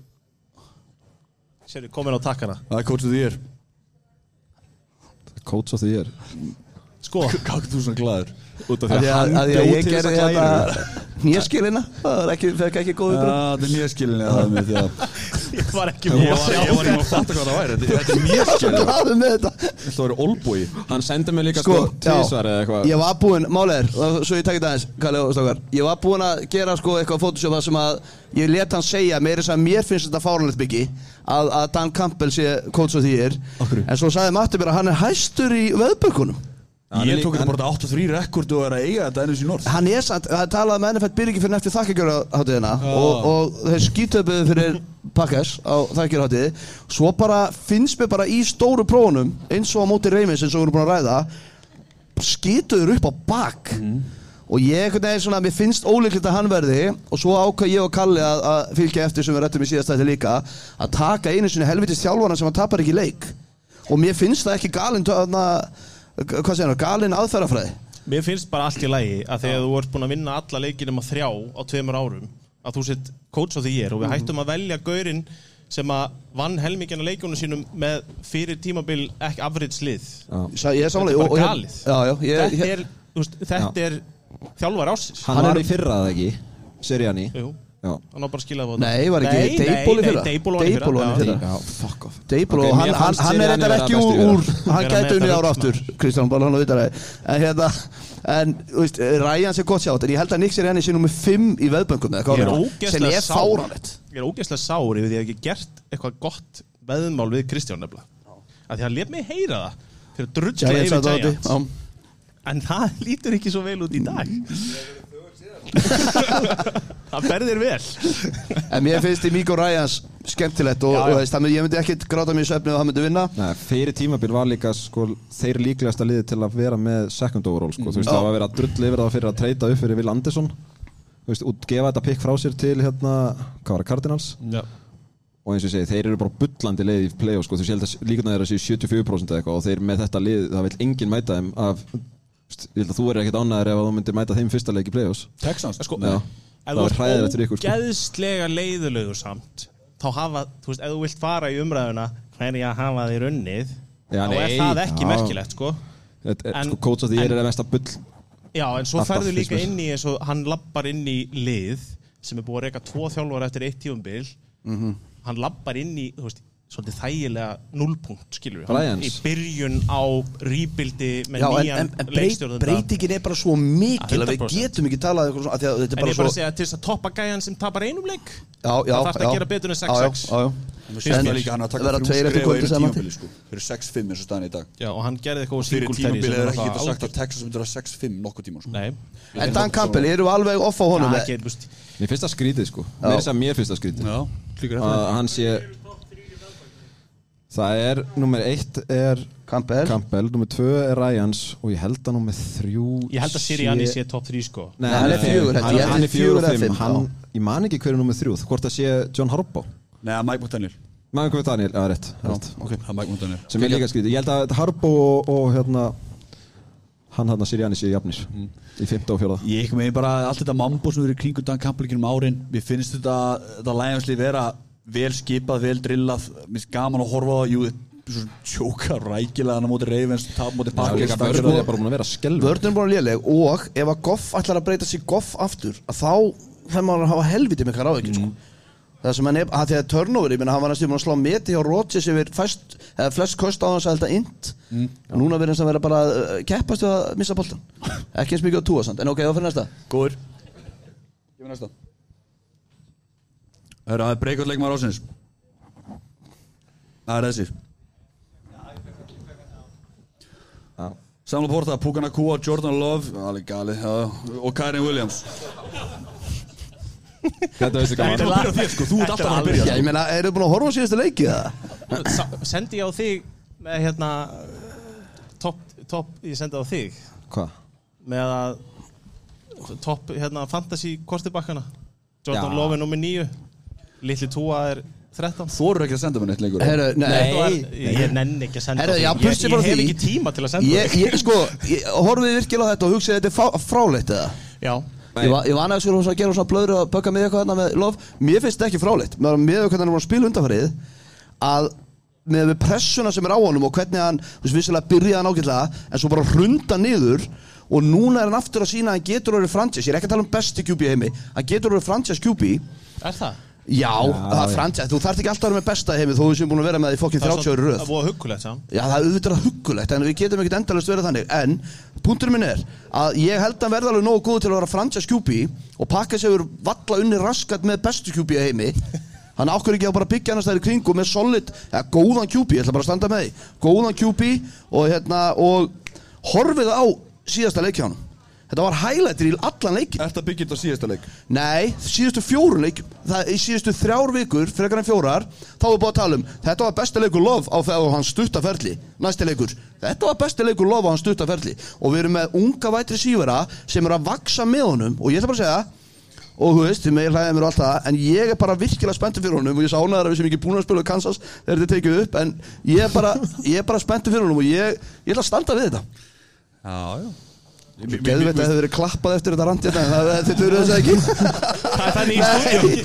Það er Sko, Hvað er þú svona glæður? Út af Að því að hann að ég, bjóð ég til gerði þess að klæra þetta nýjaskilina Það er ekki, ekki góð Já, ykkur þetta er mjög skilinni að það með því að ég var ekki Ég með var ég var ekki að fatta hvað það væri. Þetta er mjög skilinni Glæður með þetta. Þetta var olbúi Hann sendi mig líka Sko, tísvar eða eitthvað. Ég var búinn, málega er, og svo ég takkit aðeins, Kalli og Stokar Ég var búinn að gera sko eitthvað Photoshop þar sem að ég let hann segja að mér finnst þetta fáranlegt byggi að, að Dan Campbell sé the year. Akkurru? En svo sagði Matti mér að hann er hæstur í er Ég tók þetta bara 8-3 rekord og er að eiga þetta ennum sín orð Hann er samt, það er talað með NFL byrjingi fyrir eftir þakkjagjörðaháttiðina og, og þeir skítöpuðu fyrir Pakkes á þakkjagjörðaháttiði Svo bara finnst mér bara í stóru prófunum eins og á móti Reymins eins og við erum búin að ræða skítuður upp á bak. Og ég veginn svona, finnst ólíklegt að hann verði og svo ákvað ég og Kalli að, að fylgja eftir sem við rættum í síðast þetta líka að taka einu sinni helvitist þjálfana sem hann tapar ekki leik. Og mér finnst það ekki galinn þarna, hvað segir hann, galinn aðferðafræði? Mér finnst bara allt í lagi að þegar þú ert búin að vinna alla leikir um að þrjá á tveimur árum að þú sett coach of the year og við hættum að velja gaurinn sem að vann helmingina leikunum sínum með fyrir tímabil ekki average lið Sa- Ég er Þetta er bara galið. Já, já, ég, Þetta ég, er, þú veist, þetta er þjálfar ásins Hann var í fyrra eða ekki? Seriani Jú, hann á bara að skila það Nei, var ekki Deiból í fyrra? Deiból var Deiból var í fyrra. Og hann, hann, hann er þetta ekki úr, hann gæti með unni ára aftur Kristján bara hann að vita það en hérna en þú veist, Ryan sé gott sjátt en ég held að Nix er henni sé nummer 5 í veðböngum er var sem er sár. fáranlegt Ég er ógeðslega sár yfir því að ég hef ekki gert eitthvað gott veðmál við Kristján nefnilega. Að því að hann let mig heyra það fyrir að Giants yfir Giants. en það lítur ekki svo vel út í dag það ferðir vel en mér finnst því Míko Ryans skemmtilegt og, Já, já. og veist, ég myndi ekkit gráta mér í svefni og hann myndi vinna Nei, fyrir tímabil var líka sko, þeir líklegasta liði til að vera með second overall sko. þú veist, það var að vera drull yfir það fyrir að treyta upp fyrir Will Anderson þú veist, og gefa þetta pikk frá sér til hérna, hvað var það, Cardinals Já. og eins og ég segi, þeir eru bara bullandi leið í play sko. þú sé held að líkuna þeirra séu 74% eða eitthvað og þeir með þetta lið, það vil enginn mæta þeim af, ég held að þú er ekkert ánæður ef að þú myndir mæta þeim fyrsta leik í play-offs Texans sko, Já. ef Það þú var hræðilegt fyrir ert ykkur, sko. ógeðslega leiðulegur samt þá hafa, þú veist, ef þú vilt fara í umræðuna hverja hafa þér unnið Já, þá er nei, það ekki já. merkilegt sko Þetta er- En- sko, coach of the year er að mesta bull Já, en svo Alltaf, ferðu líka finnst mér. inn í eins og hann lappar inn í lið sem er búið að reyka tvo þjálfar eftir eitt tíumbil hann lappar inn í þú veist, svolítið þægilega nullpunkt skilur við, í byrjun á rýbildi með Já, nýjan en, en breyt, breytingin er bara svo mikil að við 100%. getum ekki talað eitthvað svona, af því að þetta er en ég er bara svo að segja til þess að toppa gæjan sem tapar einum leik Já, já, Það þarf að gera betur en Já, já, 6-6. já, já. Við En séum líka hann að taka verða tveir eftir einu saman. tímabili, sko. Fyrir 6-5 eins og staðan í dag Já, og hann gerði eitthvað Fyrir tímabilið sem er ekki það getað sagt að Texas myndir að 6-5 nokkuð tíma sko. Nei, En Dan Campbell, eru við alveg off á honum það Mér finnst það skrítið sko Mér finnst það mér finnst það skrítið Já, klíkur að hann sé Það er, nummer eitt er Campbell. Campbell, nummer tvö er Ryans og ég held að nummer þrjú Ég held að Sirianni sé top 3 sko. Nei, hann er fjögur, ég. hann, Ég að er fjögur eða fimm já. Ég man ekki hver er nummer þrjú. Hvort það sé John Harbaugh? Nei, Mike McDaniel Maður komið Daniel, já rétt, rétt. Ok, það er Mike McDaniel Sem er líka skrítið. Ég held að Harbaugh og, og hérna Hann hann að Sirianni sé jafnir Í fymta og fjóða Ég ekki með bara allt þetta mambo sem við erum í kringum Dan Campbell ekki um árin. Mér finnst þetta, þetta lægjanslið vera vel skipað, vel drillað. Mér finnst gaman að horfa á það. Jú, svo tjóka rækilega hann á móti Ravens Tap móti Packers. Vörður er bara búin að vera skelv Vörðin er bara léleg og ef að Goff ætlar að breyta sig Goff aftur að þá þegar maður að hafa helviti með hvað ráðekinn sko. það sem hann er, að því að turnover ég minna hann var næstum búin að slá meti hjá Rodgers yfir fæst, eða flest kost á hans að helda int. Og núna verður hans að vera bara uh, keppast við að missa boltan ekki eins mikið á túa samt, en ok, þá fyrir næsta. Góður. Gefum næsta Hörru, það er breykot leikmaður ásins Það er þessi. Samla Porta, Pukana Kua, Jordan Love Alveg gali, já Og Kyrie Williams. Þetta veistu Þú gaman. Byrjar þér sko, þú ert alltaf að byrja. Já, ég meina, eru búin að horfa á síðustu leiki eða? Sa- Sendi ég á þig með hérna Topp, topp, ég sendi á þig. Hvað? með að topp, hérna, fantasy kortibakkana Jordan. Love er nummer 9 Lilli Túa er 13 Þú eru ekki að senda mér neitt lengur. Herru, nei, Þetta var- Ég nenni ekki að senda þig. já, Ég, ég frá hef ekki tíma til að senda ég, ég, sko, ég, horfið virkilega á þetta og hugsið þetta er fráleitt eða? Já, Ég var, ég var annars að gera svona blöður og bögga með eitthvað hérna með lof. Mér finnst þetta ekki fráleitt. Mér var með hvernig hann var að spila undanfarið Að með við pressuna sem er á honum og hvernig hann, þú veist, vissilega byrjaði hann ágætlega en svo bara hrunda niður og núna er hann aftur að sína að hann getur orðið franchise. Ég er ekki að tala um besti QB í heimi. Hann getur orðið franchise QB er það? Já, það er franchise, þú þarft ekki alltaf að vera með besta þó við séum búin að vera með það í fokkin 30 ári röð. Það var huggulegt saman Já, það er auðvitað huggulegt en við getum ekkert endalist verið þannig. En punkturinn minn er að ég held að verða alveg nógu góð til að vera franchise QB og pakka yfir valla unni raskat með bestu QB í heimi. Hann ákveður ekki að bara byggja hann að stæði kringu með solid, ja, góðan QB, ég ætla bara að standa með því. Góðan QB og, hérna, og horfið á síðasta leikja hann þetta var highlightir í allan leikin að byggja þetta á síðasta leik? Nei, síðustu fjóru leik það, Í síðustu þrjár vikur, frekar en fjórar Þá er búið að tala um Þetta var besti leikur lof á þegar hann stuttaferli Næsti leikur. Þetta var besti leikur lof á hann stuttaferli Og við erum með unga vætri sífara Sem eru að vaksa með honum Og ég ætla bara að segja Og þú veist, þið megin hlæðið mér og allt það En ég er bara virkilega spenntur fyrir honum Og ég sánaði að við sem ekki búin að spila í Kansas Þegar þetta tekið upp En ég er bara, ég er bara spenntur fyrir honum Og ég, ég ætla að standa við þetta. Já, já Geðveit að það hefur verið klappað eftir þetta randi En það, þetta verður þess að ekki. Það er þannig í stúdíu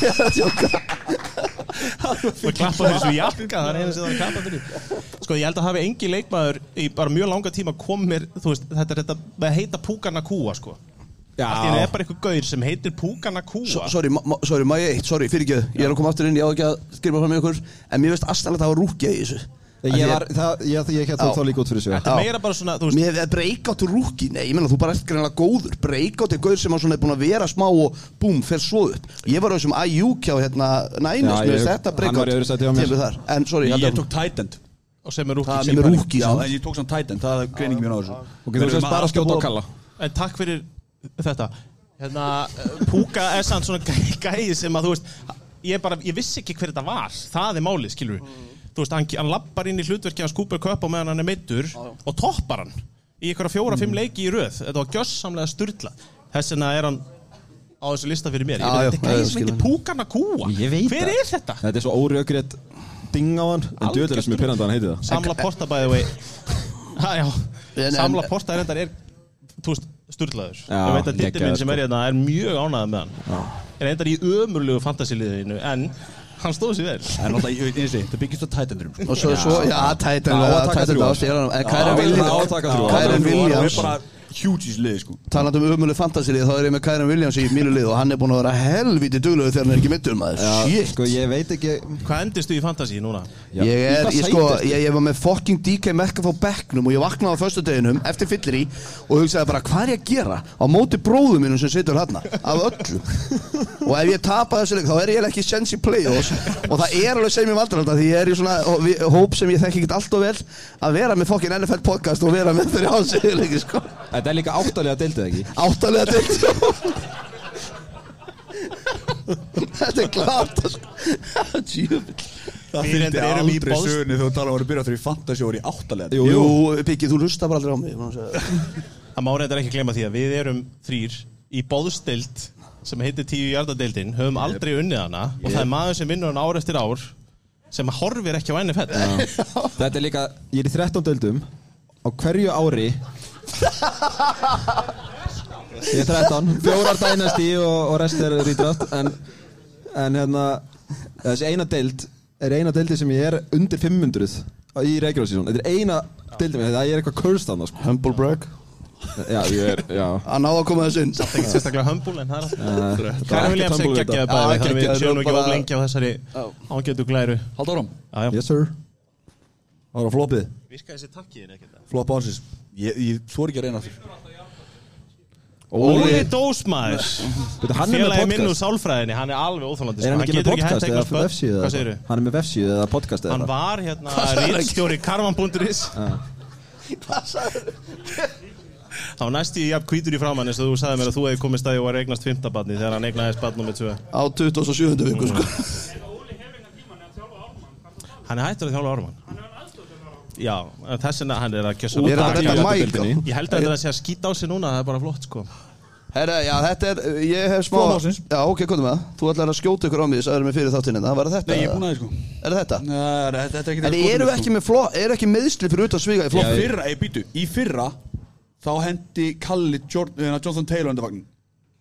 Ég er að tjóka og klappa fyrir svo jakka það er einu sem það er klappa fyrir. Sko ég held að hafi engi leikmaður í bara mjög langa tíma kom mér þú veist þetta er þetta með heita Púkana Kúa sko. Í henni er bara eitthvað gaur sem heitir Púkana Kúa. So- Sorry, ma- ma- sorry, má ég eitt, sorry, fyrir ekki Ég er að koma aftur inn, ég á ekki að skrifa fram með ykkur. En mér veist aðstæðanlega að það var rúkja í þessu Ég var, það, ég, ég hérna Já. þá líka út fyrir sig. Þetta meira bara svona veist Mér er breakout rúki, nei, ég meina þú bara ert greinlega góður. Breakout er gaur sem er búin að vera smá og búm, fer svo upp. Ég var á þessum IU kjá hérna veist þetta hann breakout var í öðru sæti hjá mér. kemur þar. En sorry, Ég tók og sem er rúki er en ég tók samt tight end Það er greiningi mér á þessu. Ok, þú sést bara skjóta á kalla. En takk fyrir þetta. Hérna eh, Púka er sann svona gæ- gæi sem að þú veist ég bara ég vissi ekki hver þetta var. Það er málið skilur þú veist hann, hann lappar inn í hlutverki að skúpa köp á meðan hann er meittur og toppar hann í einhverja fjóra-fimm leiki í röð. Þetta var gjössamlega sturla þess vegna er hann á þessu lista fyrir mér. Ég veit þetta er já, gæi sem heitir hann. Púkana Kúa. Hver er þetta? Þetta er svo órjögrið ding á hann En djöðlega sem ég pyrrandi hann heiti það. Samla Porta by the way. Ha, já, En- Samla Porta er endar er Já, ég veit að dittir minn sem sko. er hérna er mjög ánægð með hann. Er endar í ömurlegu fantasiliðinu en hann stóð sér vel. En náttúrulega, ég og það byggist á tight endurum Og svo, svo já, ást En Já, Kærin Og þessu liði sko. Talandi um umölu fantasílið þá er ég með Kæran Williams í mínu lið og hann er búin að vera helviti duglegu þegar hann er ekki mittur maður. Já, Shit. sko ég veit ekki Hvað endistu í fantasy núna? Já, Ég, í er, hvað ég, sko, sæti ertu? ég, ég var með fucking DK Metcalf á bekknum og ég vaknaði á föstu deginum eftir fyllir í og hugsaði bara hvað er ég að gera á móti bróðum mínum sem situr hérna af öllu? Og ef ég tapa þessu leik þá er ég ekki sens í play-offs. Og það er alveg sem ég valdur alltaf því ég er í svona og við- hóp sem ég þekki ekki alltaf vel að vera með fucking NFL podcast og vera með fyrir ásegjuleiki sko Þetta er líka áttalega deildið ekki? Áttalega deilt Þetta er klart sko. Það Við fylgdi reyndar erum í aldrei sögni þú tala um að byrja fyrir fantasy og voru í áttalega Jú, Jú, Piggi, þú hlusta bara aldrei á mig. Það má reyndar ekki gleyma því að við erum þrýr í bóðstild sem heitir tíu hjartadeildin, höfum aldrei unnið hana. Og það er maður sem vinnur hann ár eftir ár sem horfir ekki á NFL Þetta er líka, ég er í 13 deildum. Á hverju ári Ég er 13 Fjórar dænasti og, og rest er rítrátt en, en hérna þessi eina deild er eina deildi sem ég er undir 500 í regular season Þetta er eina deildi mér, það er eitthvað cursed annars sko. Humble brag. Já, ég er, já. Hann náða að koma þessu inn. Það er ekki sérstaklega humble en það er alltaf var Kæra ekkert Williams er við geggjaði bæði þannig við séum nú og ekki bara- of lengi á þessari ágætu glæru. Halda áram. Yes sir. Það var floppið Virka þessi takkiðin ekkert Flopp ásins Ég, ég þóri ekki að reyna aftur. Óli Dósmaður með Félagi minn úr sálfræðinni, hann er alveg óþálandi Er hann ekki með podcast eða Hvað vefsíðu segirðu? eða- Hann er með vefsíðu eða podcast eða Hann var hérna rítstjóri karman.is Hann? var næst í jafn hvítur í framann eins og þú sagði mér að þú hefði komið staði og var eignast fymtabarni þegar hann eignaðist barn nummið 2 Á 27. viku sko. Að Hvað það Hann er hættur að þjálfa Ármann Hann er hann aðstofnum Já, þess vegna hann er að kjössa Er þetta þetta mæk? Ég held að þetta sé að skýta á sig núna, það er bara flott sko Herra, já, þetta er, ég hef smá Flott ásins. Já, ok, hvað með það? Þú ætlar að skjóta ykkur á mig þess að erum við fyrir þáttinn Það var þetta? Nei, ég er búin að því sko Er þetta? Nei, þetta er ekki En eru við ekki með fló, er ekki meðsli fyrir utan sviga í Í flokk? fyrra, ég býtu, í fyrra Þá hendi Kalli Jordan, Jonathan Taylor undir vagnin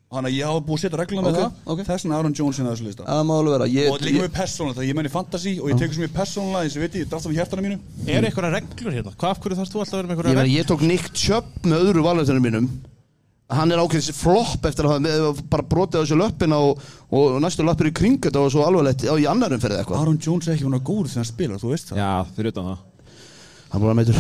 Þannig að ég hafa búið að setja reglum með Ok, það. ok. Þess vegna Aaron Jones inn á þessu lista. Það má alveg vera ég, Og líka ég, með persónulega, það ég menn í fantasy og ég tekur sem ég persónulega eins og veit ég, ég drast af hjartana mínu. Er eitthvað reglur hérna? Hvað af hverju þarfst þú alltaf að vera með ég, eitthvað reglur? ég tók Nick Chubb með öðru valvættunum mínum. Hann er ákveðis flopp eftir að hafa bara brotið á þessu löppina og, og næstu löppir í kring þetta og svo alvarlegt á í annarum fyrir eitthvað. Aaron Jones er ekki hún að góður þegar hann spilar, þú veist það. Já, fyrir utan það Hann búin að meitur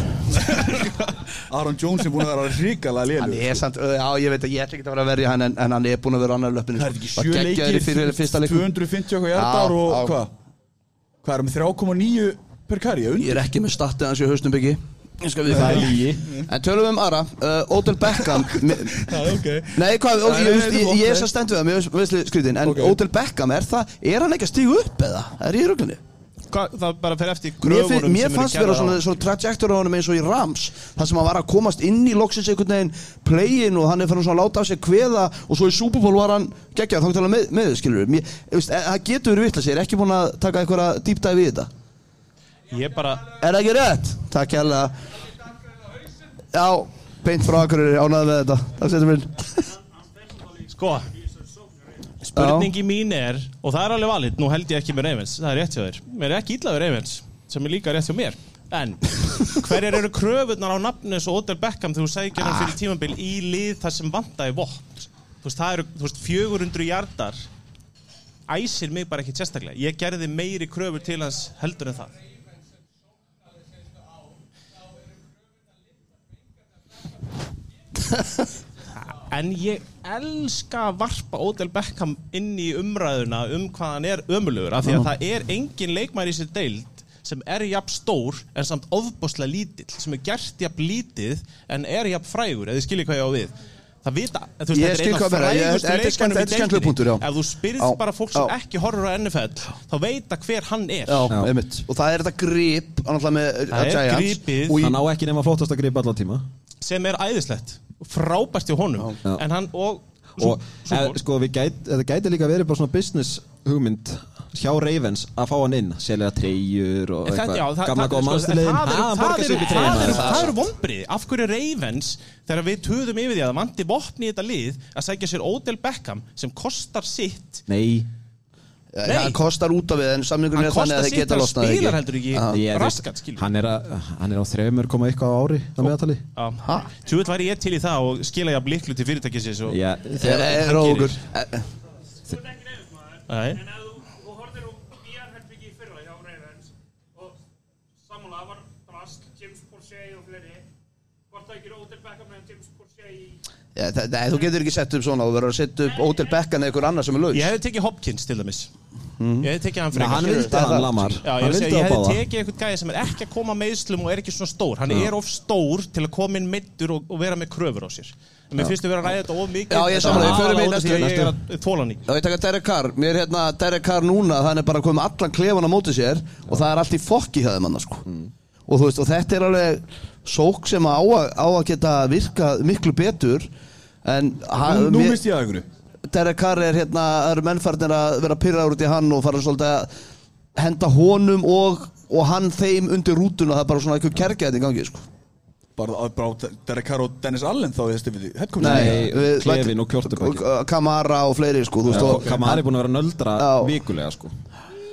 Aaron Jones er búin að vera ríkala Hann er samt, já ég veit að ég ætla ekki að vera að verja hann en, en hann er búin að vera annar löppinu Það er ekki Var sjö leikir, fyrsta leikum 250 okkur hjartar og hvað? Hvað er með 3,9 per karri? Ég er ekki með statið hans í haustum byggi Ég skal við það En tölum við um Ara uh, Odell Beckham mi- Já, ok Nei, hvað, Nei, ég, ég, ég, ég er svo stend við það Mér veist skritin En Ok. Odell Beckham, er það Er hann ekki að stígu upp eða? Er ég í ruglinni? Það bara fer eftir Mér, kröfunum mér eru fannst vera svona, svona trajektor á honum eins og í Rams Það sem hann var að komast inn í loksins einhvern veginn Playin og hann er svona að láta af sér kveða Og svo í Super Bowl var hann geggjað Þá tala með, með skilur mér, ég veist, eh, Það getur verið vitla sér, er ekki búin að taka eitthvað dýpdæði við þetta. Ég bara, Er það ekki rétt? Takk hérlega Já, beint frá Akureyri, ánæði með þetta. Takk sér minn. Sko Spurningi mín er, og það er alveg valið Nú held ég ekki með Ravens, það er rétt hjá þér. Mér er ekki illa við Ravens, sem er líka rétt hjá mér. En, hverjar eru kröfunar á nafnu eins og Odell Beckham þegar þú sækir hann fyrir tímabil í lið þar sem vantaði vopn Þú veist, það eru, veist, 400 hjartar Æsir mig bara ekki sérstaklega. Ég gerði meiri kröfur til hans heldur en það En ég elska að varpa Odell Beckham inn í umræðuna um hvað hann er ömulugur af því að það er engin leikmæri í sér deild sem er jafn stór en samt ofboslega lítill sem er gert jafn lítið en er jafn frægur eða skiljið hvað ég á við. Það vita, þú veist, þetta er ég- frægustu leikmennum í deildinni. ef þú spyrð Já, bara fólk sem já. ekki horfur á NFL þá veit að hver hann er. Já, Já. Og það er þetta grip Það er gripið. Hann á ekki nema flottast að gripa allan tíma. Sem er æðislegt frábært hjá honum. Já. en hann og, Og svo, eð, sko, við gæt, þetta gæti líka verið bara svona business hugmynd hjá Ravens að fá hann inn selja treyjur og eitthvað. gamla góða sko, mannsliðin. það, eru- vombrið af hverju Ravens þegar við töðum yfir því að það vanti vopni í þetta lið að sækja sér Odell Beckham sem kostar sitt Nei, Já, hann kostar út af við en samningurinn Hann er þannig kostar að sitt geta að losnað ekki. spilar heldur ekki þú veist, raskat, hann, er að, hann er á þremur koma eitthvað á ári á meðatali Ha? Tjúið væri ég til í það og skila ég að bliklu til fyrirtækisins og eru hann okkur Þú ert ekki reyðismæður Nei. En ef þú, þú horfir á VR-herbyggi í fyrra hjá Ravens og samanlega var Drast, James Borsey og fleiri Hvort það ekki er Odell Beckham en James Borsey Já, það- Nei, þú getur ekki sett upp svona Þú verður að setja upp Ótel Bekkan eða einhver annar sem er laus. Ég hefði tekið Hopkins til dæmis. Ég hefði tekið hann frekar. hann skilur, vildi það er hann það. lamar. Já, Hann ég, ég á hefði tekið einhvern gæði sem er ekki að koma meðslum og er ekki svona stór. Hann er of stór til að koma inn meittur og, og vera með kröfur á sér. En mér finnst þið vera að ræða þetta of mikið. Já, ég sammála, við förum í næstu- Ég er að þóla hann í. Já, ég taka Derek Carr. Mér er hérna Derek Carr núna Þannig bara komið með allan klefan á móti sér Og það er allt í fokki hjá þeim annars sko. og, þú veist, og þetta er alveg Sók sem á að, á að geta virkað miklu betur En Nú, nú misti ég að ykkur Derek Carr er hérna Það eru mennfarnir að vera pyrraður út í hann Og fara svolítið að henda honum Og, og hann þeim undir rútuna. Það er bara svona eitthvað kergæði í gangi sko. Bara, bara Derek Carr og Dennis Allen þá þessi við Nei, við- Klefin og Kjörtubæki og Kamara og fleiri sko, og, Kamari er búin að vera nöldra Já. vikulega sko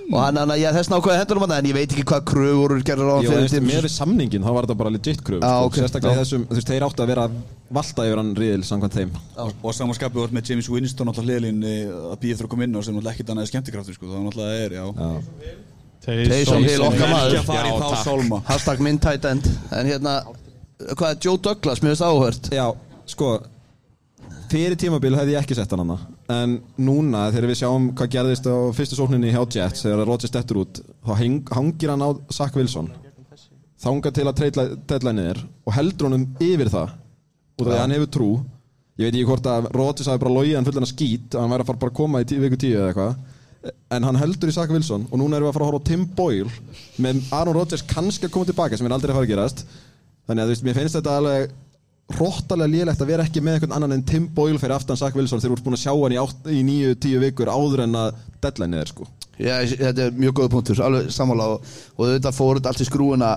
og hann, hann, ég þess nákvæði hendur um hann en ég veit ekki hvað kröfur gerður á hann fyrir tíma. með við samningin þá var þetta bara legit kröf Já, sko. ok. Sérstaklega Já. í þessum, þú veist, þeir áttu að vera valta yfir hann riðil samkvæmt þeim og samanskapið vart með James Winston alltaf hliðlín að býja þurra að koma inn og sem náttúrulega ekkert annað skemmtikraftur sko, það náttúrulega er, já Taysom Hill okkar maður. Hashtag minn tight end en hérna, hvað er Joe Douglas mér finnst áhört Já, sko Fyrir tímabil hefði ég ekki sett hann hana En núna þegar við sjáum hvað gerðist á fyrstu sókninni hjá Jets Þegar Rodgers dettur út Þá heng, hangir hann á Zach Wilson. Þanga til að treyla niður Og heldur honum yfir það Út af því að hann hefur trú. Ég veit ekki hvort að Rodgers hafi bara logið hann fullan að skít að Hann væri að fara bara að koma í tí, viku tíu eða eitthvað. En hann heldur í Zach Wilson Og núna erum við að fara að horfa á Tim Boyle Með Aaron Rodgers kannski að koma tilbaka Sem er aldrei að fara að gerast. Þannig að þú veist, mér finnst þetta alveg hróttalega lélegt að vera ekki með einhvern annan en Tim Boyle fyrir aftan Zach Wilson þegar þú ert búin að sjá hann í, átt- í nýju, tíu vikur áður en að deadline er sko Já, þetta er mjög góða punktur, alveg sammála og, og þetta fór þetta allt í skrúuna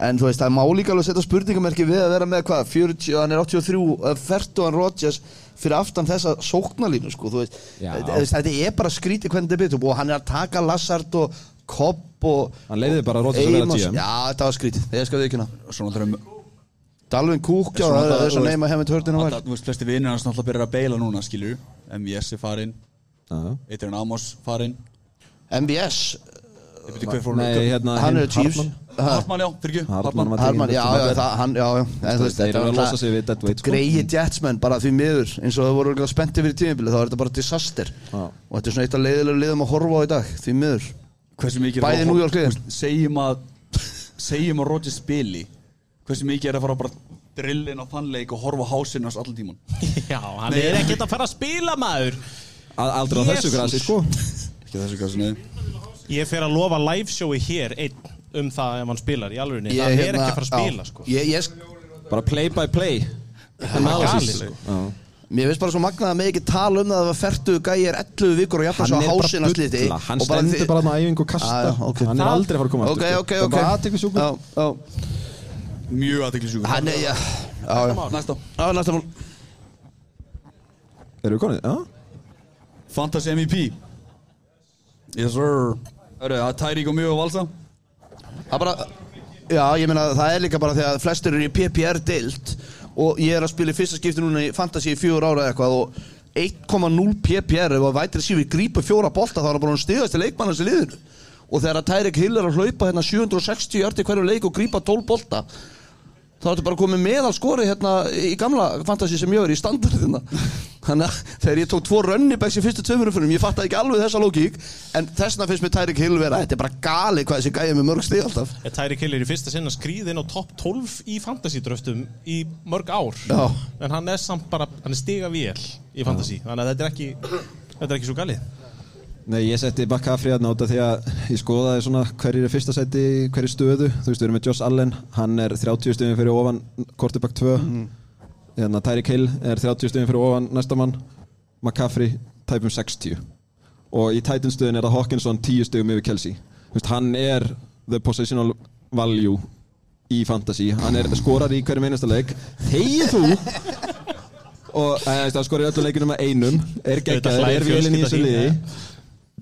en þú veist, það má líka alveg setja spurningamerki við að vera með hvað, 40, hann er 83 Fertuan Rodgers fyrir aftan þessa sóknalínu, sko, þú veist Já. þetta, þetta er bara skrítið hvernig þetta er byggt og hann er að taka Lassard og Kopp og Hann leiði bara Rodgers að vera Amos. GM. Já, þetta var skrítið, ég skal við ekki náttúrulega Dalvin er svo þú veist- neyma hefði törtinu var þú veist, flesti vinnir hans náttúrulega byrjar að beila núna, skilur MVS er farinn, Já. Eitirinn Amos farinn. Fór Nei, hérna hann er Chiefs. Hartmann. Ha, Hartmann, já, fyrir ekki. Hartmann já, já, Þeir þetta eru að losa sig við deadweight sko. greiði jetsmenn bara því miður eins og það voru spenntir fyrir tímabilið þá er þetta bara disaster. Og þetta er svona eitt af leiðilega liðum að horfa á í dag því miður. Hversu mikið Bæði að- New York liðin. þú veist, Segjum að Segjum að Rodgers spili Hversu mikið er að fara bara drillin á þann leik og horfa á hásinn hans allan tíman Já, hann er ekkert að fara að spila maður. Al- Aldrei á þessu grasi sko. Ekki þessu hvað sinni Ég fer að lofa liveshowi hér einn um það ef hann spilar í alvegni Ég, Það er hérna, ekki að fara að spila sko. ég, ég, Bara play by play. Það er galið sko. Já. mér finnst bara svo magnað að mig ekki tala um það að það var ferdu gæir 11 vikur og jafnvel Hann svo er að sliti bulla. Hann og bara stendur bara á æfingu og Ah, kasta. Hann er aldrei að fara að koma Mjög aðteklisjúkur hann er, já, Næsta Já, næsta. Mál. Erum við konið? Já. Fantasy MVP Yes sir. Hörru, það Tyrík og mjög og valsa? Það bara, já, ég meina það er líka bara því að flestir eru í PPR deild og ég er að spila í fyrsta skipti núna í Fantasí í fjögur ára eða eitthvað og 1,0 PPR ef að vætri sífi grípa fjóra bolta þá er hann bara stigast til leikmannans í liðinu. Og þegar að Tyreek Hill er að hlaupa hérna 760 hjörti hverju leik og grípa 12 bolta þá ertu bara komið meðal skori hérna í gamla Fantasí sem ég er í standardina þannig að þegar ég tók tvo rönnibæks í fyrstu tveimur umfyrum ég fattaði ekki alveg þessa lógík en þessna finnst mér Tyreek Hill vera þetta er bara gali hvað þessi gæði með mörg stig alltaf. Tyri Kill er í fyrsta sinna skrýð inn á topp 12 í fantasy-dröftum í mörg ár? Já. En hann er samt bara, hann er stiga vél í fantasy Þannig að þetta er ekki, þetta er ekki svo galið Nei, ég setti McCaffrey að náta því að ég skoðaði svona hverjir er fyrsta seti í hverju stöðu. Þú veist, við erum með Josh Allen, hann er 30 stöðum fyrir ofan quarterback 2 mm. Þannig að Tyreek Hill er 30 stöðum fyrir ofan næsta mann. McCaffrey tæpum 60 Og í Titan stöðun er það Hawkinson 10 stöðum yfir Kelsey. Þú veist, hann er the positional value í fantasy. Hann er skorar í hverju meinasta leik. Þegið þú? Og e, það skorar í öllu leikunum með einum. Er hlær er vélinn í þessu liði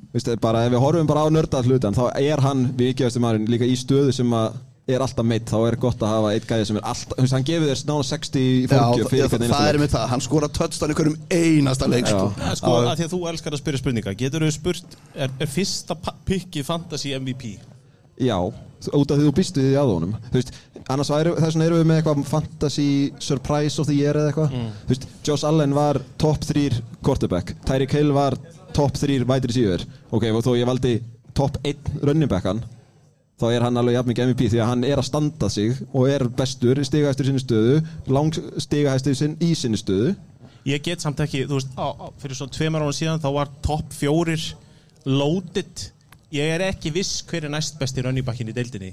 þín, Veistu, bara ef við horfum bara á nörda hlutan þá er hann vikjæðastu maðurinn líka í stöðu sem að er alltaf meitt, þá er gott að hafa eitt gæði sem er alltaf, hann gefur þér nána 60 í Já, fólkju það, fyrir hvernig það er með það, hann skora touchdown í hverjum einasta leik sko. Sko, að því að þú elskar að spyrja spurninga. Getur þú spurt, er, er fyrsta pikki fantasy MVP? Já, út af því þú býstu því að honum. Þú veist, annars væri, þess vegna erum við með eitthvað fantasy surprise of the year eða eitthvað. Þú veist, Josh Allen var top 3 quarterback. Tyreek Hill var top 3 wide receiver Ok, og þó ég valdi top 1 running backan þá er hann alveg jafn mikið MVP því að hann er að standa sig og er bestur, stigahæstur í sinni stöðu lang stigahæstur sin, í sinni stöðu. Ég get samt ekki, þú veist, á, á, fyrir svona tveimar ára síðan þá var topp fjórir loaded. Ég er ekki viss hver er næst besti rönnibakkin í deildinni.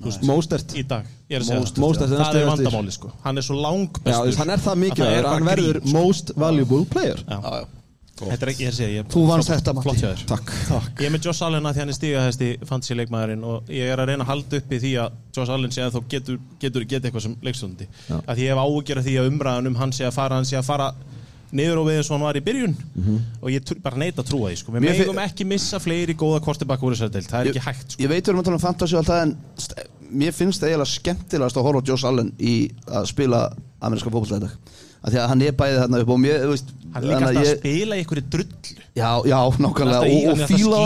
Mostert. í dag Ég er að segja Mostert, það. Mostert er Það er vandamáli sko. Hann er svo lang Já, bestur þú veist, hann er það að mikið er að hann verður sko. most valuable player. Já. Já, já. Þetta er ekki, ég er að segja ég- Þú vannst þetta, Matti. Flott hjá þér. Takk. Ég er með Josh Allen að því hann er stigahæsti fantasy leikmaðurinn og ég er að reyna að halda uppi því að Josh Allen sé að þá getur, getur geta eitthvað sem leikstundi að því ég hef ágjörð því að umræðan um hann sé að fara hann sé að fara niður og við eins og hann var í byrjun. Og ég bara neita að trúa því sko. við Mér megum ekki missa fleiri góða kortibakk úr deild, það er ekki hægt sko. Ég veit við erum að tala um fantasy og allt það en mér finnst það eiginlega skemmtilegast að horfa á Josh Allen í að spila ameríska fókbaltæðdag af því að hann er bæðið þarna upp og mér, veist hann líka að alltaf að ég- spila í einhverju drullu. Já, já, nákvæmlega í, og, hann og er alltaf fíla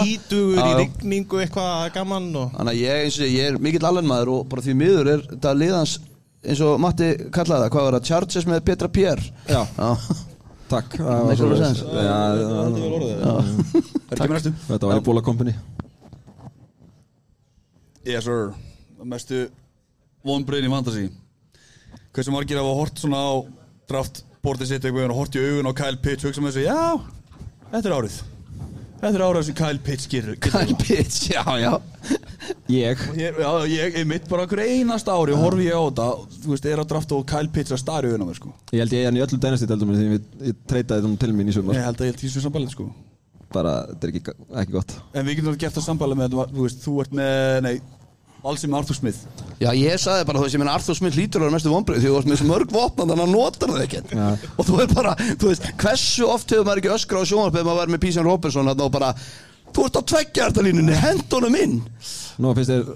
Já, í rigningu eitthvað gaman og Þannig að ég, eins og ég, er mikill allenmaður og bara því miður er þetta liðans eins og Matti kallaði það, hvað var það, Charges með Petra Pierre? Já. Já, Takk. A lot of sense. Já, Er ekki? Þetta var í bóla company Yes sir. Mestu vonbreyðin í fantasy. Hversu margir hafa hort svona á draftbortið sitt eitthvað og hort í augun á Kyle Pitts hugsa með þessu, já, þetta er árið Þetta er árið sem Kyle Pitts gerir Kyle Pitts, já, já. Ég. Ég, já, ég er mitt bara hver einast ári horfi ég á þetta, þú veist, er að drafta og Kyle Pitts að stari augun á mér, sko. Ég held ég hann í öllum dænasti deildum minni því ég, ég treytaði þeim til mín í sumar. Ég held að ég held því sem sambalið, sko. Bara, þetta er ekki, ekki gott. En við getum þetta gert það sambalið með þetta, þú veist, þú ert með, nei, Valsi með Arthur Smith. Já, ég sagði bara, þú veist, ég meina Arthur Smith lítur að vera mestu vonbrið því þú varst með þessu mörg vopna þannig að hann notar það ekkert. Já. og þú er bara, þú veist, hversu oft hefur maður ekki öskra á sjónvarpið maður verið með Písjan Robinson þarna og bara, þú ert á tveggjartalínunni, hend honum inn. Nú finnst þér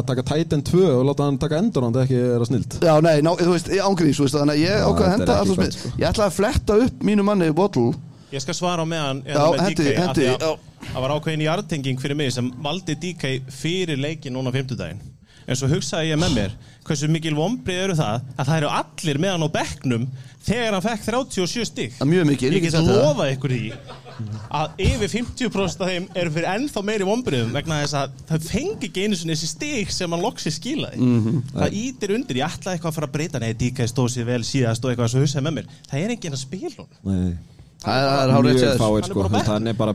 að taka Titan 2 og láta hann taka Enduron það ekki er að snild Já, nei, ná, þú veist, ég ángriðis, þú veist, þannig að ég ákvað að henda Arthur Smith. sko. Ég ætlaði að fletta upp mínu manni Bottle Ég skal svara á meðan Já, með hendi, hendi, já. Það var ákveðin í artenging fyrir mig sem valdi DK fyrir leikin núna á fimmtudaginn. En svo hugsaði ég með mér hversu mikil vombrið eru það að það eru allir með hann á bekknum þegar hann fekk 37 stig? Það er mjög mikið, Ég get það. lofað ykkur því að yfir 50% af þeim eru fyrir ennþá meiri vombriðum vegna þess að það fengi ekki einu sinni þessi stig sem hann loksi skilaði. Mhm. það ítir undir, ég ætlaði eitthvað að fara að breyta. Nei, DK stóð sér vel síðast og eitthvað svo hugsaði með mér það er enginn að spila hún Nei, Það er- mjög fáir Hann er sko er bara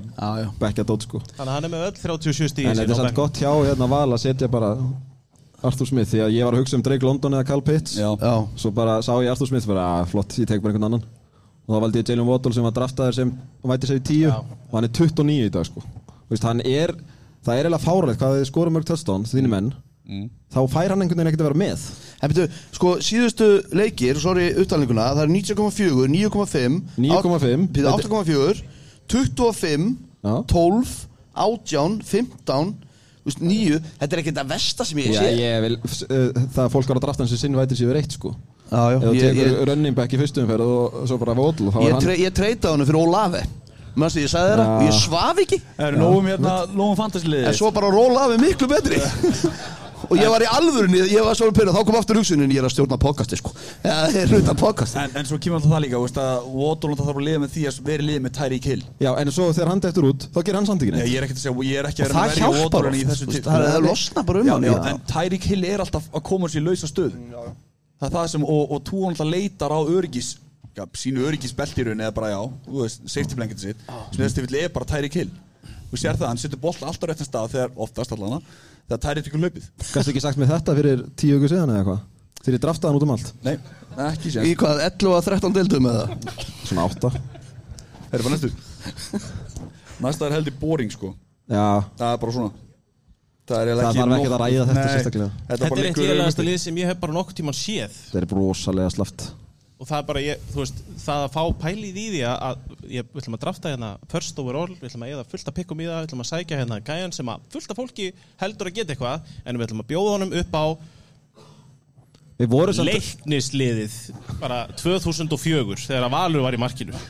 bekkja dót sko. Þannig að hann er með öll 37 stig En þetta er samt gott hjá hérna val að setja bara Arthur Smith Því að ég var að hugsa um Drake London eða Carl Pitts. Já. Já, Svo bara sá ég Arthur Smith bara "Ah, flott, ég tek bara einhvern annan. Og þá valdi ég Jalen Waddle sem var draftaður sem væti sér í 10 og hann er 29 í dag sko. Hann er, það er eiginlega fáralegt hvað þið skorum mörg touchdowns, þínir menn þá fær hann einhvern veginn ekkert að vera með. En betur, sko, síðustu leikir, sorry, upptalninguna, það er 90,4, 9,5 9,5. Býðu 8,4 25, Já. 12 18, 15 þú veist, 9, þetta er ekki þetta versta sem ég Já, sé. ég vil, uh, það er fólk var að drafta hans sem sinn væti sér yfir eitt sko. Já, ég, tekur ég, running back í fyrstum ferð og svo bara er ég, tre, ég treytaði hann fyrir Ólafi Mönstu, ég sagði þeirra, ég svaf ekki. Er nógum hérna, nógum fantasiliði En svo bara Ólafi miklu betri Og ég var í alvörunni, ég var svo pyrrað, þá kom aftur hugsunin, ég er að stjórna podcasti, sko. Ég er hluta podcasti. En, en svo kemur alltaf það líka, veist að Waddle þarf að liða með því að vera í liða með Tyreek Hill Já, en svo þegar hann dettur út, þá gerir hann samt ekki Nei, neitt ég er ekki að segja, ég er ekki Og að vera með hjálpar Waddle í þessu til- það er- losnar bara um hann. En Tyreek Hill er alltaf að koma sér í lausa stöð Það er það sem, og, og tú alltaf leitar á öryggis já, sínu öryggisbeltirun eða bara já, þú veist, safety blanketin sitt. Sem þess til er bara Tyreek Hill Þú sér það, hann setur bolla alltaf réttan stað þegar, oftast allana, þegar Tyreek tekur hlaupið Gæstu ekki sagt mér þetta fyrir tíu ykkur síðan eða hvað? Þegar ég draftaði hann út um allt? Nei, ekki sér Í hvað, 11 að 13 deildum eða? Svona átta. Það er bara næstu. Næsta er heldur boring sko. Já, Það er bara svona. Það er Það þarf ekkert að ræða þetta sérstaklega. Þetta, er eitt liggur í lélegasta augum uppi. lið sem ég hef bara nokkuð tíman séð. Það er brosalega slaft og það er bara, ég, þú veist, það að fá pælið í því að, að ég, við ætlum að drafta hérna first overall, við ætlum að eða fullt að pikkum í það, við ætlum að sækja hérna gæjan sem að fullt af fólki heldur að geta eitthvað, en við ætlum að bjóða honum upp á leiknisliðið bara 2004 þegar að Valur var í markinu.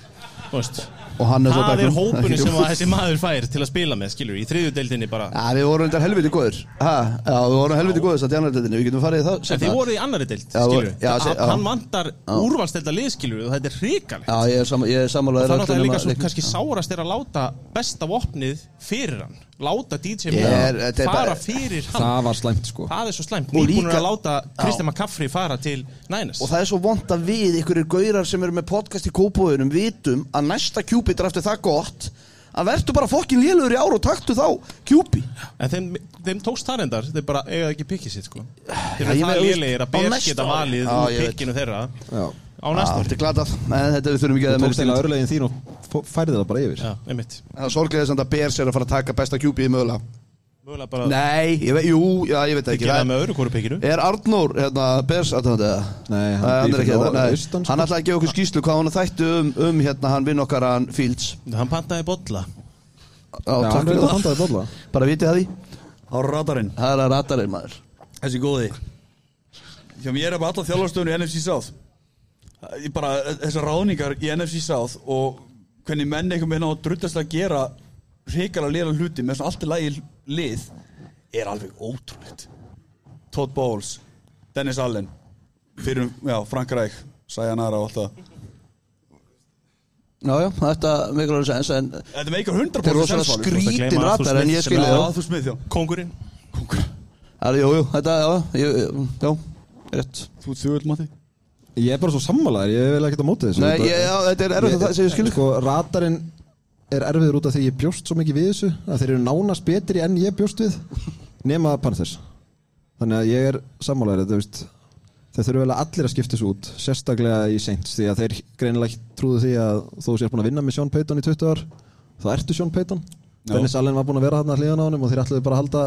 Þú veist, Og hann er svo það er hópunni sem að þessi maður fær til að spila með, skilur, í þriðju deildinni bara. Já, við vorum undar helviti góður ha, Já, við vorum helviti góður satt í annar deildinni. Við getum farið í það En þið voruð í annari deild, skilur já, já. Hann vantar úrvalstelda lið, skilur og þetta er hrikalegt. Og sammálaður það er líka svo kannski sárast er að láta besta vopnið fyrir hann Láta DJ er fara fyrir hann. Það var slæmt sko. Það er svo slæmt. Og líka- að láta Kristján McCaffrey fara til Niners. Og það er svo vond að við, ykkurir gaurar sem eru með podcast í kópóðunum, vitum að næsta kjúpi drafti það gott að verður bara fokkin lélugur í ár og taktu þá kjúpi. En þeim, þeim tókst það reyndar. Þeir bara eiga ekki pikkið sitt sko. Þeir eru það veit, lélegir að næsta geta valið úr pikkinu þeirra. Já. Á næsta Þetta er glatað, en þetta við þurfum ekki að Færði það bara yfir Já, einmitt Það er sorglega þess að Bears er að fara að taka besta kjúpi í mögulega. Mögulega bara Nei, ég veit, jú, já, ég veit ekki. Gera það með öðru hvoru pikkinu Er Arnór, hérna, Bears aðtöndið það? Nei, hann Nei, hann býr er ekki fyrir þetta, nei. austan, sko. Hann ætlaði að gefa okkur skýslu hvað hann þætti um, um hérna, hann vinn okkar hann Fields. Hann pantaði bolla Já, Já, takk hann fyrir verður að það. pantaði bolla Bara vitið það því. Á radarinn Það er að ratarinn maður. Þessi góði Hjá mér er bara alla þjálfarstöðun í NFC South Ég bara, Þessar ráðningar í NFC South Og hvernig menn einhvern veginn á að drullast að gera Hrikalega liða hluti Með svona allt í lagi lið Er alveg ótrúlegt. Todd Bowles Dennis Allen Fyrir, já, Frank Reich Sayonara og allt það. Já, já, þetta mikilvægur sens, en Þetta meikar 100% þetta er rosalega skrítin ratar en ég skilja Já, það. þú smið, já. Kongurinn Það er, jú, jú, þetta, já, ég, já, rétt. Þú ert þjóðul, Matti Ég er bara svo sammálaður, ég vil ekkert á móti þessu Nei, ég, já, þetta er erfitt að það sem ég skilja. Sko, radarinn er erfiður út af því ég bjóst svo mikið við þessu að þeir eru nánast betri enn ég bjóst við nema Panthers Þannig að ég er sammálaður þetta, veist, þeir þurfu vel að allir að skipta þessu út sérstaklega í Saints því að þeir greinilega trúðu því að þú sér búin að vinna með Sean Payton í 20 ár þá ertu Sean Payton. Dennis Allen var búin að vera hann að hliðan á honum og þeir ætluðu bara að halda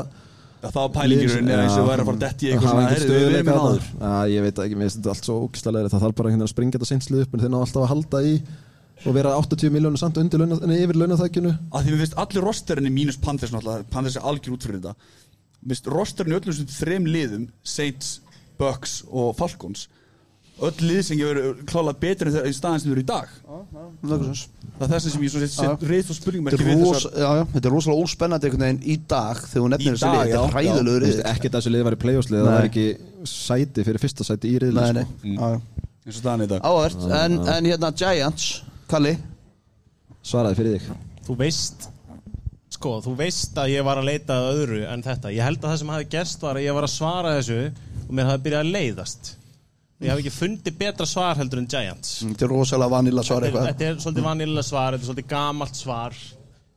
það var pælingirinn eins og væri að fara að detti í eitthvað svona erum stöðuleika með þarna. áður. Já, ég veit ekki, mér finnst þetta allt svo ógislega það þarf bara einhvern veginn að springa þetta seinslið upp en þeir ná alltaf að halda í og vera 80 miljónu samt undir launa, nei, yfir launaþækjunu að því mér finnst allir rosterinni mínus Panthers Panthers er algjör út fyrir þetta mér finnst rosterinni öllum sem þrem liðum Saints, Bucks og Falcons öll lið sem gefur klálega betur en þeir í staðan sem þau eru í dag. Það er þess sem ég svo set reyð og spurningum Þetta er, ros, já, já, þetta er rosalega óspennandi einhvern veginn í dag þegar Í nefnir þessi dag, lið, þetta er hræðilegur Þú ekki þessu lið var í playoffslið það var ekki sæti fyrir fyrsta sæti í riðli Nei, sko. já. eins og staðan í dag. Áhvert, en, en hérna Giants, Kalli, svaraði fyrir þig. Þú veist Sko, þú veist að ég var að leita að öðru en þetta. Ég held að það sem hafi gerst var að ég var að svara þessu og mér hafi byrjað að leiðast Ég hef ekki fundið betra svar heldur en Giants. Þetta er rosalega vanilla svar Þetta er- eitthvað. Þetta er svolítið vanilla svar, þetta er svolítið gamalt svar.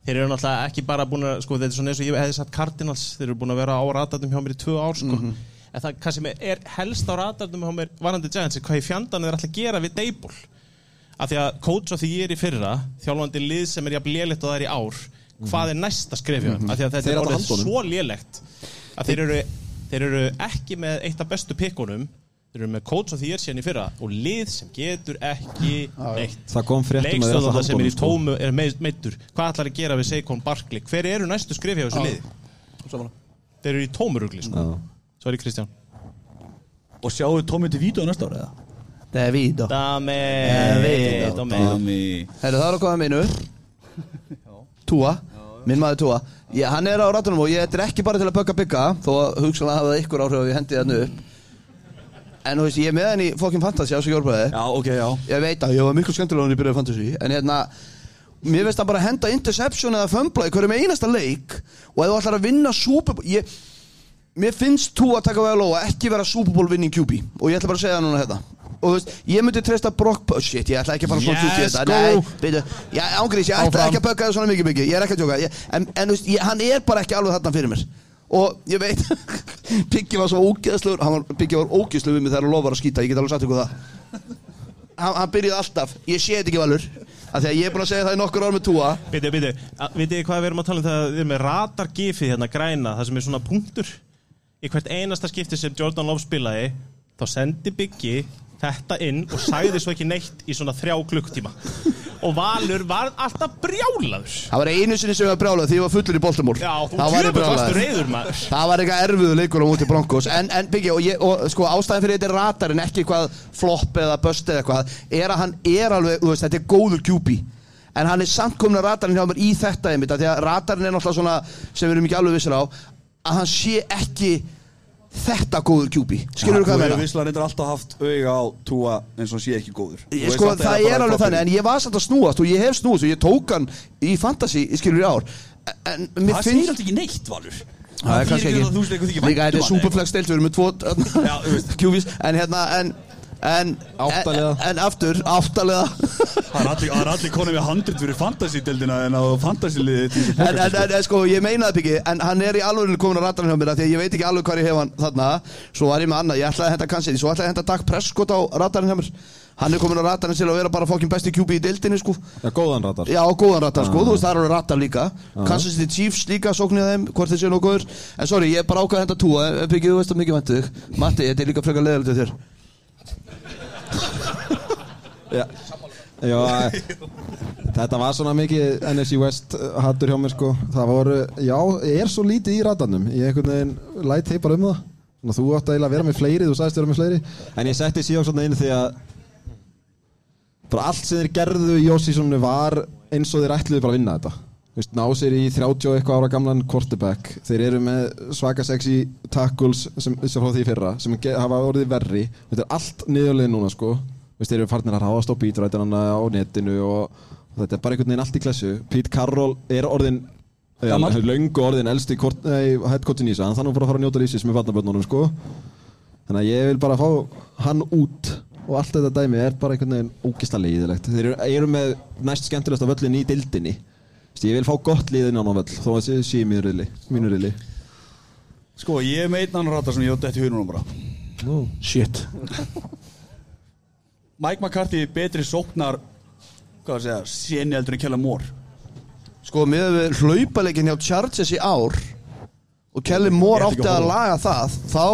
Þeir eru náttúrulega ekki bara búin að sko, þetta er svona eins og ég hefði sagt Cardinals þeir eru búin að vera á ratatum hjá mér í tvö ár sko. en það hvað sem er, er helst á ratatum hjá mér varandi Giants er hvað í fjandan er alltaf að gera við Dable af því að coach of the year í fyrra þjálfandi lið sem er jafn lélegt og það er í ár hvað er næsta skrefja af því að þetta Þeir er orðið svo lélegt að þeir eru, þeir eru ekki með eitt af bestu pikkunum þeir eru með coach of the year síðan í fyrra og lið sem getur ekki neitt það kom fréttum að leikstöðan sem er í sko. tómu er meiddur hvað ætlar að gera við Seikon Barkley hver eru næstu skrifja á þessu liði Sammála. þeir eru í tómurugli sko. Já. sorry Kristján og sjáu Tómi til Vító næsta ára eða? David, Dame David. Dame Dami herru það er að koma minu. Túa, minn maður Túa. Ég, hann er á ratunum og ég, er ekki bara til að bögga bygga, þó að hugsanlega hafa það ykkur áhrif að ég hendi þarna upp. En þú veist, ég er með hann í fokkin fantasy á sig jólbræði. já, ok, já. Ég veit að ég var miklu skemmtilega hann í byrjuð fantasy. En hérna Mér veist að bara henda interception eða fömbla í hverju með einasta leik Og ef þú ætlar að vinna Super Bowl ég, Mér finnst þú að taka vel á að ekki vera Super Bowl winning QB Og ég ætla bara að segja það núna þetta Og þú veist, ég myndi treysta Brock Pur- Shit, ég ætla ekki að fara svona Yes, þetta. Nei, veitu, já, ángrís, ég ætla ekki að bögga það svona mikið mikið. Ég er ekki að tjóka ég, En, en þú veist, ég, hann er bara ekki alveg þarna fyrir mér Og ég veit Piggi var svo ógeðslugur hann var, Piggi var ógeðslugur við mig þegar hann lofar að skýta Ég get alveg sagt ykkur það. Hann, hann byrjaði alltaf, ég sé þetta ekki valur af því að ég er búin að segja það í nokkur ár með túa Býtu, býtu, vitið þið hvað við erum að tala um þegar við erum með radargifið hérna græna það sem er svona punktur? Í hvert einasta skipti sem Jordan Love spilaði þá sendi Biggi þetta inn og sagði svo ekki neitt í svona þrjá klukktíma og Valur var alltaf brjálaður. Það var einu sinni sem var brjálað því ég var fullur í Baltimore Já, þú Það brjálaður. reyður maður. Það var eitthvað erfiðu leikur á móti Broncos. En, en Biggi, og, ég, og sko ástæðin fyrir þetta er ratarinn ekki eitthvað flopp eða bust eða eitthvað. Er að hann er alveg, veist, þetta er góður QB En hann er samt komin að ratarinn hjá mér í þetta einmitt Því að ratarinn er náttúrulega svona sem við erum ekki alveg vissir á Að hann sé ekki þetta góður QB Skilur þú hvað Þú ég hefur meina? visslega reyndar alltaf haft auga á túa eins og sé ekki góður. Þú Ég, sko, það að er alveg þannig, en ég var samt að snúast og ég hef snúast og ég tók hann í fantasy, skilur í ár. En Það finnst segir alltaf ekki neitt, Valur. Það er kannski ekki Þú Líka þetta er superflex deilt, við erum með tvo þú. QBs En hérna, en En, en, en aftur, áttalega Það er allir, allir konið við 100 fyrir fantasy-deldina en á fantasy-liði en, en, en, en sko, ég meina það byggi En hann er í alveg komin á ratarinn hjá mér af Því að ég veit ekki alveg hvað ég hef hann þarna. Svo var ég með annað, ég ætlaði að henda kannski Svo ætlaði að henda Dag Prescott á ratarinn hjá mér. Hann er komin á ratarinn til að vera bara fokkin besti QB í deildinni sko. Já, góðan ratar Já, góðan rattar sko, þú veist það eru rattar líka. Kansas City Chiefs líka, sóknið þeim Hvort þeir séu nokkuð góður En sorry, ég er bara ákvað að henda túa Byggið, þú veist að mikið væntu þig. Matti, þetta er líka frekar leðalegt þér. Já, já Þetta var svona mikið NFC West hattur hjá mér sko. Það voru, já, ég er svo lítið í ratarnum Ég einhvern veginn læt þeir bara um það. Svona, Þú átt að vera með fleiri, þú sagðist vera með fleiri. En ég setti síðan svona inn því að Bara allt sem þeir gerðu í Jósísonu var eins og þeir ætluðu bara að vinna þetta. Þú veist, ná sér í 30 og eitthvað ára gamlan quarterback. Þeir eru með svaka sexy tackles sem, sem frá því fyrra sem hafa orðið verri. Þetta er allt niðurlega núna sko þeir eru farnir að ráðast á beatrætina á netinu og, og þetta er bara einhvern veginn allt í klessu. Pete Carroll er orðin ja, löngu orðin elsti kort- nei, head coachin í sig, hann þannig að fara að fara að njóta lífsins með vatnaböndunum sko. Þannig að ég vil bara fá hann út og allt þetta dæmi er bara einhvern veginn ógislega leiðilegt. Þeir eru, eru með næst skemmtilegsta völlin í dildinni. Ég vil fá gott liðin á hann völl þó að það sé í mínu riðli. Sko, ég er með einn annan ratar sem ég átti eftir hugunum bara. Shit Mike McCarthy betri sóknar Hvað að segja, séni heldur en Kjella Mór Sko, með við hlaupaleikin hjá Chargers í ár Og ætla ekki átti að að laga það Þá,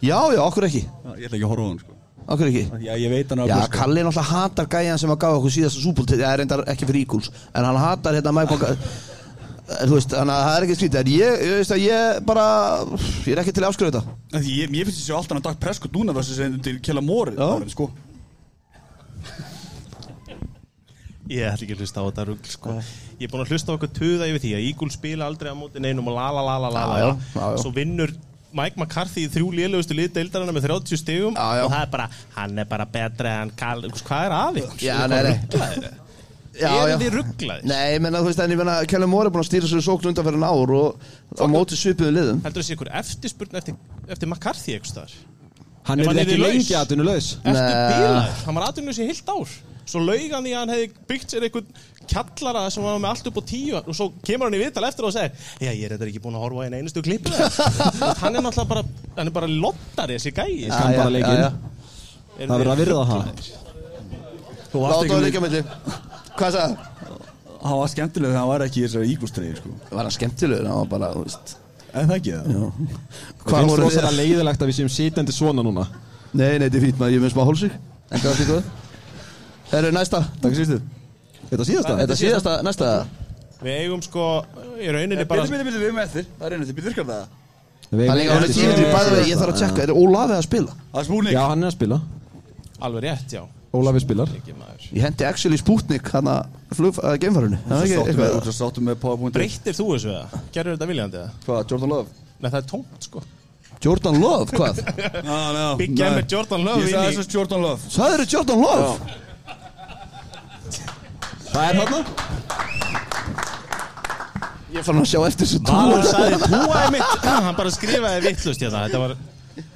já, já, okkur ekki Ég ætla ekki að horfa hann sko Okkur ekki Já, ég veit hann Já, Gusto. Kalli náttúrulega hatar gæjan sem að gaf okkur síðasta súból Það er reyndar ekki fyrir Eagles En hann hatar hérna Mike Boga Þú veist, þannig að það er ekki skrítið En ég, ég veist að ég bara Ég er ekki til að afskrifa þetta Ég, ég finnst þessi alltaf að Dag Prescott núna versus en til Kjella Mór Já. sko. Ég ætla ekki að hlusta á þetta rugl sko. Ég er búin að hlusta á okkur tuða yfir því að Eagles spila aldrei á móti neinum og la la la la la Já, la já, já. Svo vinnur Mike McCarthy í þrjú lélugustu lið deildarana með 30 stigum Já, já. og það er bara, hann er bara betri en Karl, hvað er að ykkur? Já, nei, nei. Eru þið rugglaðir? Nei, menna, þú veist, en ég menna Kelly Moore er búin að stýra sér sókn undan fyrir ár Og á móti svipuðu liðum Heldur þessi ykkur eftirspurn eftir, eftir McCarthy eitthvað staðar? Hann er ekki lengi. Ertu Nei. bílaður? Hann var aðdunum sér heilt ár Svo laug hann í að hann hefði byggt sér einhvern kjallara sem var með allt upp á tíu og svo kemur hann í viðtal eftir og segir Já, ég er þetta ekki búin að horfa á einu einustu klippu Hann er náttúrulega bara hann er bara lottari þessi gæi já, já. Er Það verður að virða það. ruglaðir? Þú varst Láta ekki að með milli Hvað sagði? Hann var skemmtileg þegar hann var ekki í þessari ígústreyði sko. Var hann skemmtilegur? Það var bara, En það ekki það Hvað voru það leiðilegt að við séum sitjandi svona núna? Nei, nei, þetta er fýtt maður, ég Herru, næsta. Takk sýstu Þetta síðasta? Þetta síðasta, næsta. Við eigum sko í rauninni bara Bíli, bíli, bíli, við erum eftir. Það er einu til, bíli, virkar það? Við Það er líka hann er eftir- tímið til bæði vegi, ég þarf að tjekka Er Ólafið að spila? Það er spúning Já, hann er að spila. alveg rétt, já. Ólafi spilar. Ég hendi actually Sputnik hann að geimfarinu. Það er ekki Sáttum með, eitthvað þú sáttum með PowerPoint. Breyttir þú þessu eða? Gerður þetta viljandi eða? Hvað, Jordan Love? Nei, það er tómt sko. Jordan Love, hvað? Big Game með Jordan Love Ég inn sagði í- þess að Jordan Love Það Það er þarna? Ég fann að sjá eftir þessu Valur túa sagði túaði mitt. Hann bara skrifaði vittlust hérna. Þetta var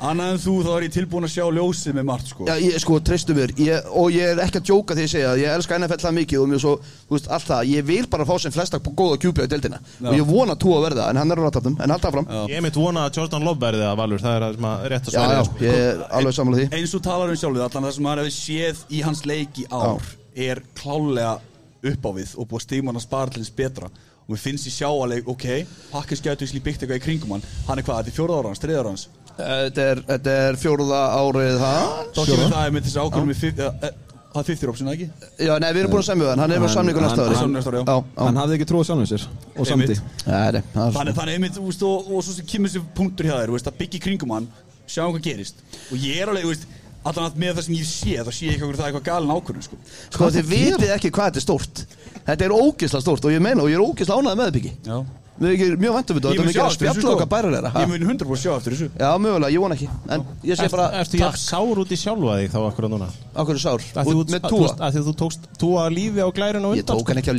Annað en þú, þá er ég tilbúin að sjá ljósið með margt sko. Já, ég, sko, treystu mér ég, Og ég er ekki að djóka því ég segja að Ég elska NFL það mikið og mjög svo, þú veist, allt það. Ég vil bara fá sem flesta góða kjúpi á deildina. Og ég vona túa að verða, en hann er á rattatum En halda fram Já, Ég mitt vona að Jordan Love verði að Valur. Það er að sem að rétt að já, sværi sko. ég er alveg sammála því. Eins og talar um sjálfið Allan það sem maður hefði séð í hans leik í ár Er klálega upp á við Og búið stigmann að spara til hins betra. Og við finnst í sjá alveg, ok Pakkis gætu í byggt eitthvað í kringum hann. Hann er hvað, þetta er fjóra ára hans, þriða ára hans? Þetta er, þetta er fjóruða árið hans. Þá kemur það með þessi ákvörðum í fimm- eh, eh, Það er 50 option, ekki? Já, nei, við erum búin að semja við hann, hann er með samningu næsta ári. Hann- næsta ári, já. já, já. Hann hafði ekki trúið sjálfum sér og það er Þannig, þannig einmitt, og, og svo sem kemur þessi punktur hjá þér, að í kringum hann Sjáum hvað gerist. Og ég er alveg, veist, allan að með það sem ég sé þá sé ég ekki okkur það er eitthvað galin ákvörðun, sko. Sko, þið vitið ekki hvað þetta er stórt. Þetta er ógisla stórt og ég meina og ég er ógisla ánægð með þetta byggi Já. Við erum ekki mjög vantum við þetta Ég Þetta mun er að eftir þessu, spjalla sko. okkar bærilegra Ég mun 100% sjá eftir þessu. Já, mögulega, ég vona ekki. En ég sé bara, Ertu jafn sár út í sjálfa þig þá akkur núna? okkur er sár? Út þú- með túa þú veist, af Því að þú tókst túa lífi á glærun og Ég undan tók hann ekki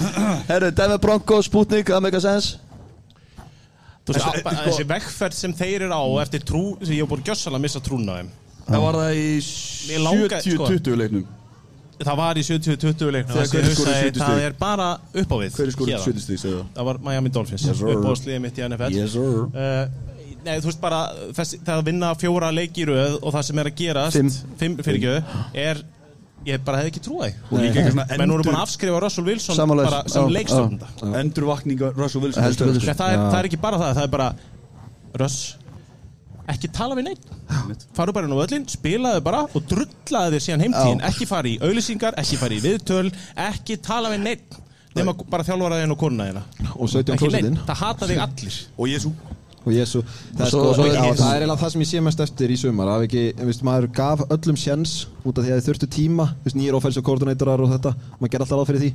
er sko Herru, Denver Broncos, Sputnik, það make a sense Þú veist, Þessi- að- að- Þessi vegferð sem þeir eru á eftir trú sem ég hef búin gjössalega að missa trúna á þeim Það var það í Mér langar- sko. 70-20 leiknum Það var í 70-20 leiknum Þegar hver skoraði hugsaði, 70 Það stig? er bara upp á við Hver er skorið héðan. 70 stík, segðu það Það var Miami Dolphins Yes, sir. upp á sliðið mitt í NFL Yes, sir uh, Nei, þú veist bara þess, það að vinna fjóra leiki í röð og það sem er að gerast Fimm. fimm fyrir ekki er ég bara hefði ekki trúið Og líka eitthvað svona menn voru búin að afskrifa Russell Wilson bara sem Já, leikstjórnanda endurvakninga Russell Wilson. Heldur betur. Nei, það, er, það er ekki bara það, það er bara Russ, ekki tala við neitt faru bara inn á völlin, spilaðu bara og drullaðu þér síðan heimtíðin. Ekki fara í auðlýsingar, ekki fara í viðtöl ekki tala við neitt nema bara þjálfaraðin og konuna þína. Og 17 ekki klósitinn neitt, það hata þig allir. Og Jésu og Jésu það, er svo- sko, það er eiginlega það sem ég sé mest eftir í sumar. Að ekki, veist, maður gaf öllum sjens út af því að þið þurftu tíma. Veist, nýjir offensive koordinatorar og þetta. Maður gerði alltaf ráð fyrir því.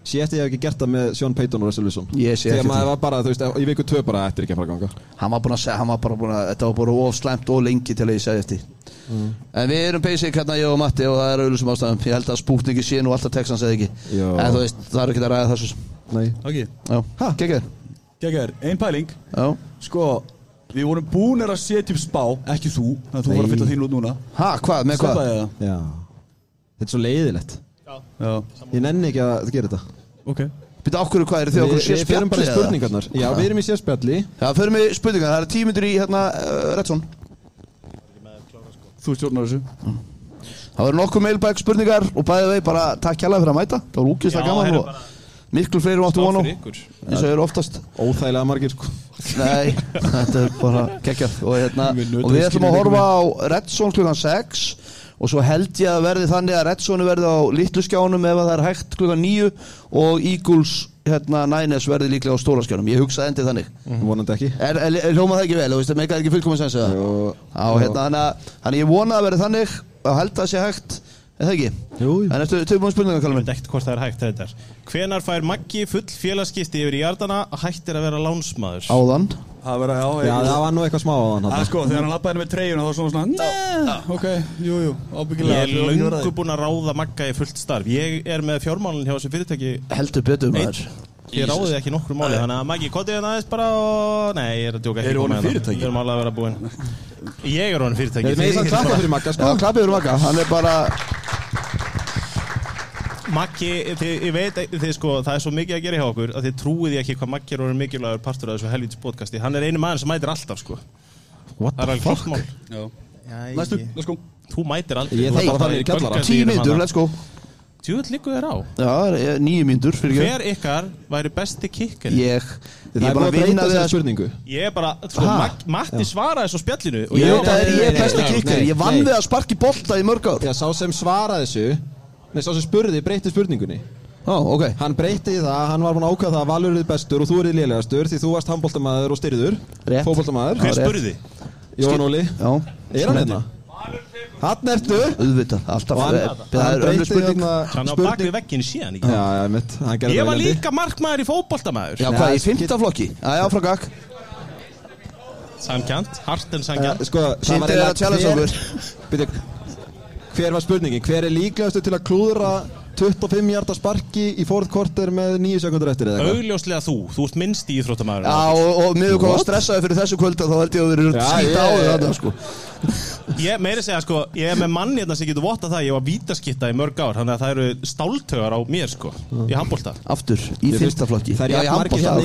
Sé eftir ég hef ekki gert það með Sean Payton og Russell Wilson. Sé þegar maður var bara, þú veist, í viku tvö bara eftir ekki að fara að ganga. Hann var segja, hann var bara búin að Þetta var bara of slæmt og lengi til að ég segja eftir. En við erum basic hérna ég og Matti og það er auðvitað sem ástæðum Ég held að Sputniki sé nú alltaf Texans eða ekki? Já. En þú veist, það er ekki að ræða þessu. Nei. Ok. Já, geggjör Gægjar, ein pæling. Já. Sko Við vorum búinir að setja upp spá Ekki þú Þannig að þú var að fylla þín út núna. Ha, hvað, með hvað? Steppaði það. Já. þetta er svo leiðilegt Já. Ég nenni ekki að gera þetta. Ok. Býta okkur hvað eru þið okkur við, við fyrir bara í eða? spurningarnar. Já, við erum í sérspjalli. Já, förum við spurningar, það er tímyndur í hérna uh, Redson Þú stjórnar þessu. Það verður nokkuð mailbag spurningar og bæðið vei bara takk kjærlega fyrir að mæta. Það var úkist Já, að gaman og miklu fleiri áttu von á fyrir ykkur. Eins og eru oftast. Óþægilega margir sko. Nei, þetta er bara geggjað. Og, hérna, og við ætlum að horfa á Redson klukkan 6 og svo held ég að verði þannig að Redson verði á litlu skjánum ef að það er hægt klukkan 9 og Eagles hérna, Niners verði líklega á stóra skjánum. Ég hugsaði endið þannig. Vonandi ekki. Er, er, er hljómað það ekki vel, það meikaði ekki. Já, hérna, þannig að þannig ég vona að verði þannig. Og held að það sé hægt er það ekki? Jú, jú. En eftir tilbúin spurningar, Ég Kallum veit ekkert hvort það er hægt þetta er. Hvenar fær Maggi full félagskipti yfir í jardana og hættir að vera lánsmaður? Áðan Það verða, já já, það var nú eitthvað smá á hann Það er sko, þegar hann lappaði með treyjuna þá var svona svona Nei, ok, jú, jú, Ég ábyggilega er löngu búinn að ráða Magga í fullt starf. Ég er með fjármálinn hjá þessu fyrirtæki. Heldur betur maður Ég ráði ekki nokkru máli, þannig að Maggi, kotið hérna aðeins bara og... Nei, ég er að djóka ekki. Eru koma orðin hérna. fyrirtæki? Við erum alveg að vera búin. Ég er orðin fyrirtæki. Við meðum að klappa fyrir Magga Já, sko klappið fyrir Magga, hann er bara Maggi, þið, ég veit, þið sko, það er svo mikið að gera hjá okkur að þið trúið ég ekki hvað Maggi er orðin mikilvægur partur af þessu helvítis podcasti. Hann er einu maður sem mætir alltaf, sko. What Það er the alveg fuck klart mál. Já, Já, næstu, ég- let's go Þú mætir aldrei. Ég þarf að fara í kjallara. tíu mínútur, let's go Tjúðl líku þér á. Já, það er nýju ekki Hver ykkar væri besti kikker? Ég, það ég er bara að vinna við þessari að spurningu Ég er bara, sko, Matti svaraði svo spjallinu og Ég er besti nei, kikker nei, Ég vann við að sparki bolta í mörg ár já, sá sem svaraði þessu Nei, sá sem spurði breytti spurningunni. Ó, ok. Hann breytti það, hann var búin að ákvæða það að Valur er bestur og þú er lélegastur því þú varst handbóltamaður og styrður. Rétt. Fótbóltamaður Hver spurði? Jón Óli. Já, Er hann hérna? Hann ertu? Auðvitað, alltaf Og hann, Það hann er breytti spurning. hérna Hann á bakvið veggin síðan ekki? Já, já, mitt, hann gerði Ég var líka markmaður í fótboltamaður. Já, hvað, í skil- fymta flokki? Já, frá gag Samkjant, hart en Ja, samkjant Sko, það var þér að eiginlega challenge hver- var spurningin? Hver er líklegastu til að klúðra 25 hjarta sparki í fourth quarter með 9 sekundur eftir eða eitthvað? Augljóslega þú, þú ert minnst í íþróttamaður Já, og, og miður var stressaði fyrir þessu kvölda þá held ég að við erum skýta á ég- þarna, sko. Ég meiri segja sko, ég er með mann hérna sem getur votta það Ég var vítaskitta í mörg ár Þannig að það eru stáltögar á mér sko Í handbolta. Aftur, í Ég fyrsta flokki. Það er í jafn margir hérna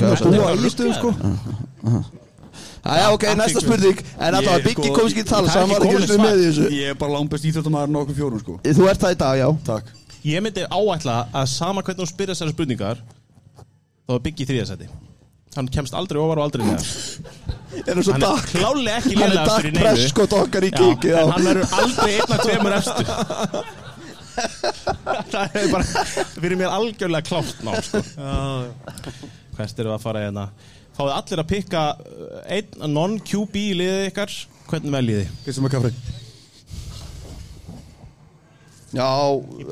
Já, ok, næsta spurning. En alltaf, Ég, Biggi sko, komst ekki til tala það er Hann var ekki svar. með í þessu. Ég er bara langbest íþjóttamæður nokkuð fjórum sko. Þú ert það í dag, já. Takk. Ég myndi áætla að sama hvernig þú spyrir þessari spurningar þá er Biggi þriðasæti Hann kemst aldrei ofar og aldrei neðar. Er það svo Hann er klálega ekki Hann er lélegastur Dak í neinu. Prescott okkar í Já, kíki en hann verður aldrei einn af tveimur efstu Það er bara fyrir mér algjörlega klátt ná sko. Hvert eru að fara hérna Fáðu allir að pikka uh, einn non-QB í liðið ykkar. Hvernig veljið þið? Kristum að kaffri Já,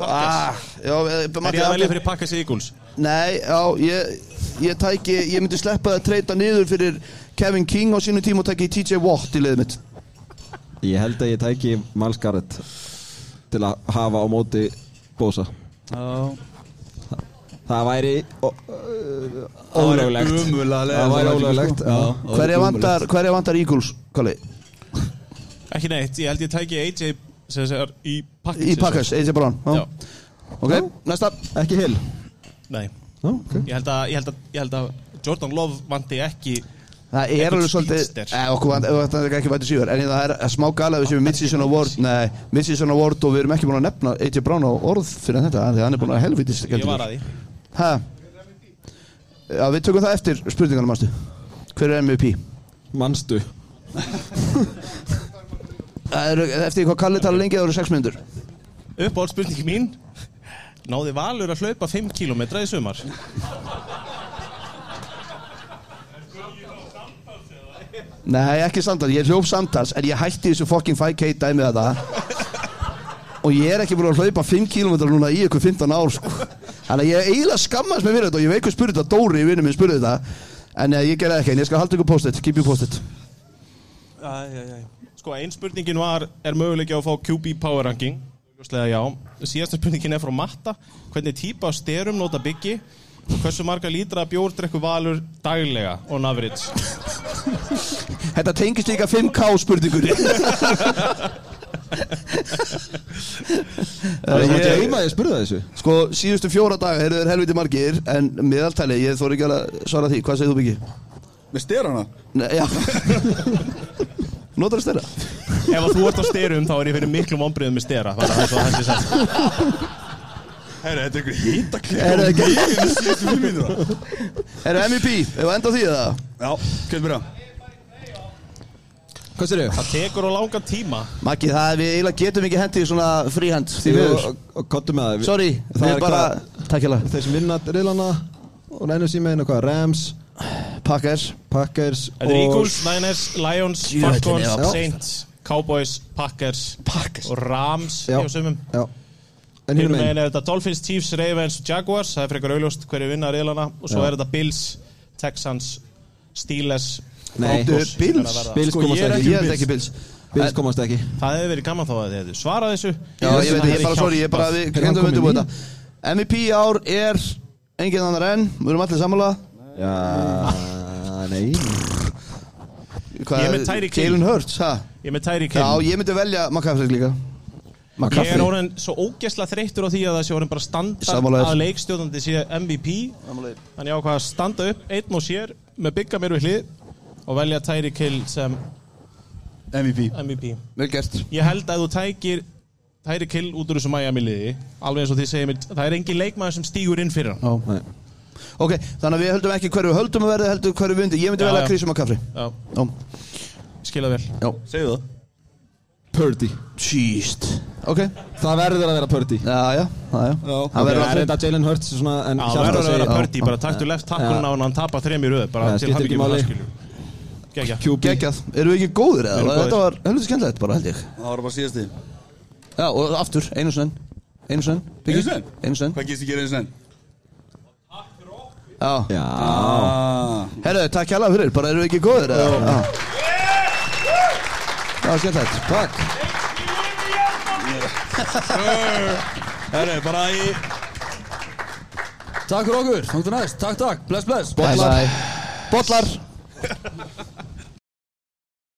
ah, já eh, Er ég að velja fyrir Packers Eagles? Nei, já, ég, ég tæki Ég myndi sleppa að treyta niður fyrir Kevin King á sínu tíma og tæki TJ Watt í liðið mitt. Ég held að ég tæki Miles Garrett til að hafa á móti Bósa Það væri ólöglegt. Það væri ólöglegt já. Hverja vantar, hverja vantar Eagles, Kalli? Ekki neitt, ég held ég tæki AJ sem segir í Packers Í Packers, AJ Brown. Ok, næsta. Ekki Hill? Nei, ég held, að, ég, held að, ég held að Jordan Love vanti ekki Það er alveg svolítið eh, okkur vant- ef þetta er ekki vætið síður En það er smá gala við séum Midseason Award Nei, Midseason Award og við erum ekki búin að nefna AJ Brown á orð fyrir þetta Því að hann er búin að helvitis Ég var að því Hæ? Já, við tökum það eftir spurningarna, mástu Hver er MVP? Manstu. Það eru, eftir hvað Kalli tala lengi, það eru 6 minnur Uppáhaldspurningi mín. Náði Valur að hlaupa 5 km í sumar? Nei, ekki samtals, ég hljóf samtals En ég hætti þessu fucking 5k dæmið þetta. Og ég er ekki búin að hlaupa 5 km núna í ykkur 15 ár sko. Þannig að ég eiginlega skammast mig fyrir þetta Og ég veit hvað spurði þetta, Dóri, vinnu minn spurði þetta. En eh, ég gerði ekki, en ég skal halda ykkur post-it Keep you posted Sko, ein spurningin var Er möguleiki á að fá QB power ranking? Ljóslega já. Síðasta spurningin er frá Matta. Hvernig típa af styrum nota byggi Og hversu marga lítra bjór drekku Valur daglega on average? Þetta tengist líka 5k spurningunni Það er ekki heima að ég spurði það þessu. Sko, síðustu fjóra daga eru þeir helviti margir En meðaltali, ég þóri ekki alveg að svara því. Hvað segir þú byggi? Með styrana Nei, já. Notar að styrra Ef að þú ert á styrum þá er ég fyrir miklu vonbriðum með stera Það er svo þessi sagt. Herra, þetta er einhver hýtaklega Er það ekki? Ég er síðustu fimm mínútur Er það MVP? Ef að Hvað sér ég? Það tekur á langa tíma. Maggi, það er við eiginlega getum ekki hendið í svona fríhand Því miður. Kottu með það. Sorry, Það við er bara Takk hjá Þeir sem vinna riðlana og reynir síma einu hvað Rams, Packers. Packers er Eagles, Niners, Lions, Falcons. Saints, Cowboys, Packers, Packers. og Rams Já. Já. En hinn megin. megin er þetta Dolphins, Chiefs, Ravens og Jaguars. Það er frekar auðljóst hverju vinna riðlana. Og svo Já. er þetta Bills, Texans, Steelers Nei, að verða. Bills Sko, komast ekki. ég er ekki Bills Bills En- komast ekki. Það hefði verið gaman þá að þið svarað þessu. Já, ég veit, ég er bara sorry, ég er bara, við kominn undirbúið í? þetta. MVP ár er engin annar enn, við erum allir sammála. Já, nei. Hvað er. Jalen Hurts, ha? Ég er með Tyreek Já, Hill ég myndi velja McCaffrey líka. Ég er orðin svo ógesla þreyttur á því að það sé orðin bara standard að leikstjóðandi sé MVP Þannig ákvað að standa upp einn og sér með bygga mér við hlið og velja Tyreek Hill sem MVP MVP Vel gert. Ég held að þú tækir Tyreek Hill út úr þessu Miami liði alveg eins og þið segir mér, það er engin leikmaður sem stígur inn fyrir hann. Já. Nei. Ok, þannig að við höldum ekki hverju við höldum að verða heldur hverju við undir Ég myndi Já, velja já. Chris McCaffrey. Já, Já, skila vel. Já. Segðu það. Purdy. Jeez. Ok, Það verður að vera Purdy. Já, já, já, já. Já. Það verður Það er að þetta Jalen Hurts svona en Já, Hjartar verður að vera segir- pördi, bara taktu left takkurinn á hann hann tapar þrem í röð bara Já, til skiptir hann ekki ekki máli. Geggjað, erum við ekki góðir eða? Góðir. Þetta var heldur skemmtilegt bara held ég. Það var bara síðasti. Já, og aftur, einu senn Einu senn Einu senn? Einu senn Hvað gist þið gera eins og enn? Já. Já. Ah, Herru, takk hjá fyrir, bara erum við ekki góðir eða? Já. Það var skemmtilegt. Takk. Herru, bara í Takk fyrir okkur, þóttu næst, takk takk, bless bless. Bye Bollar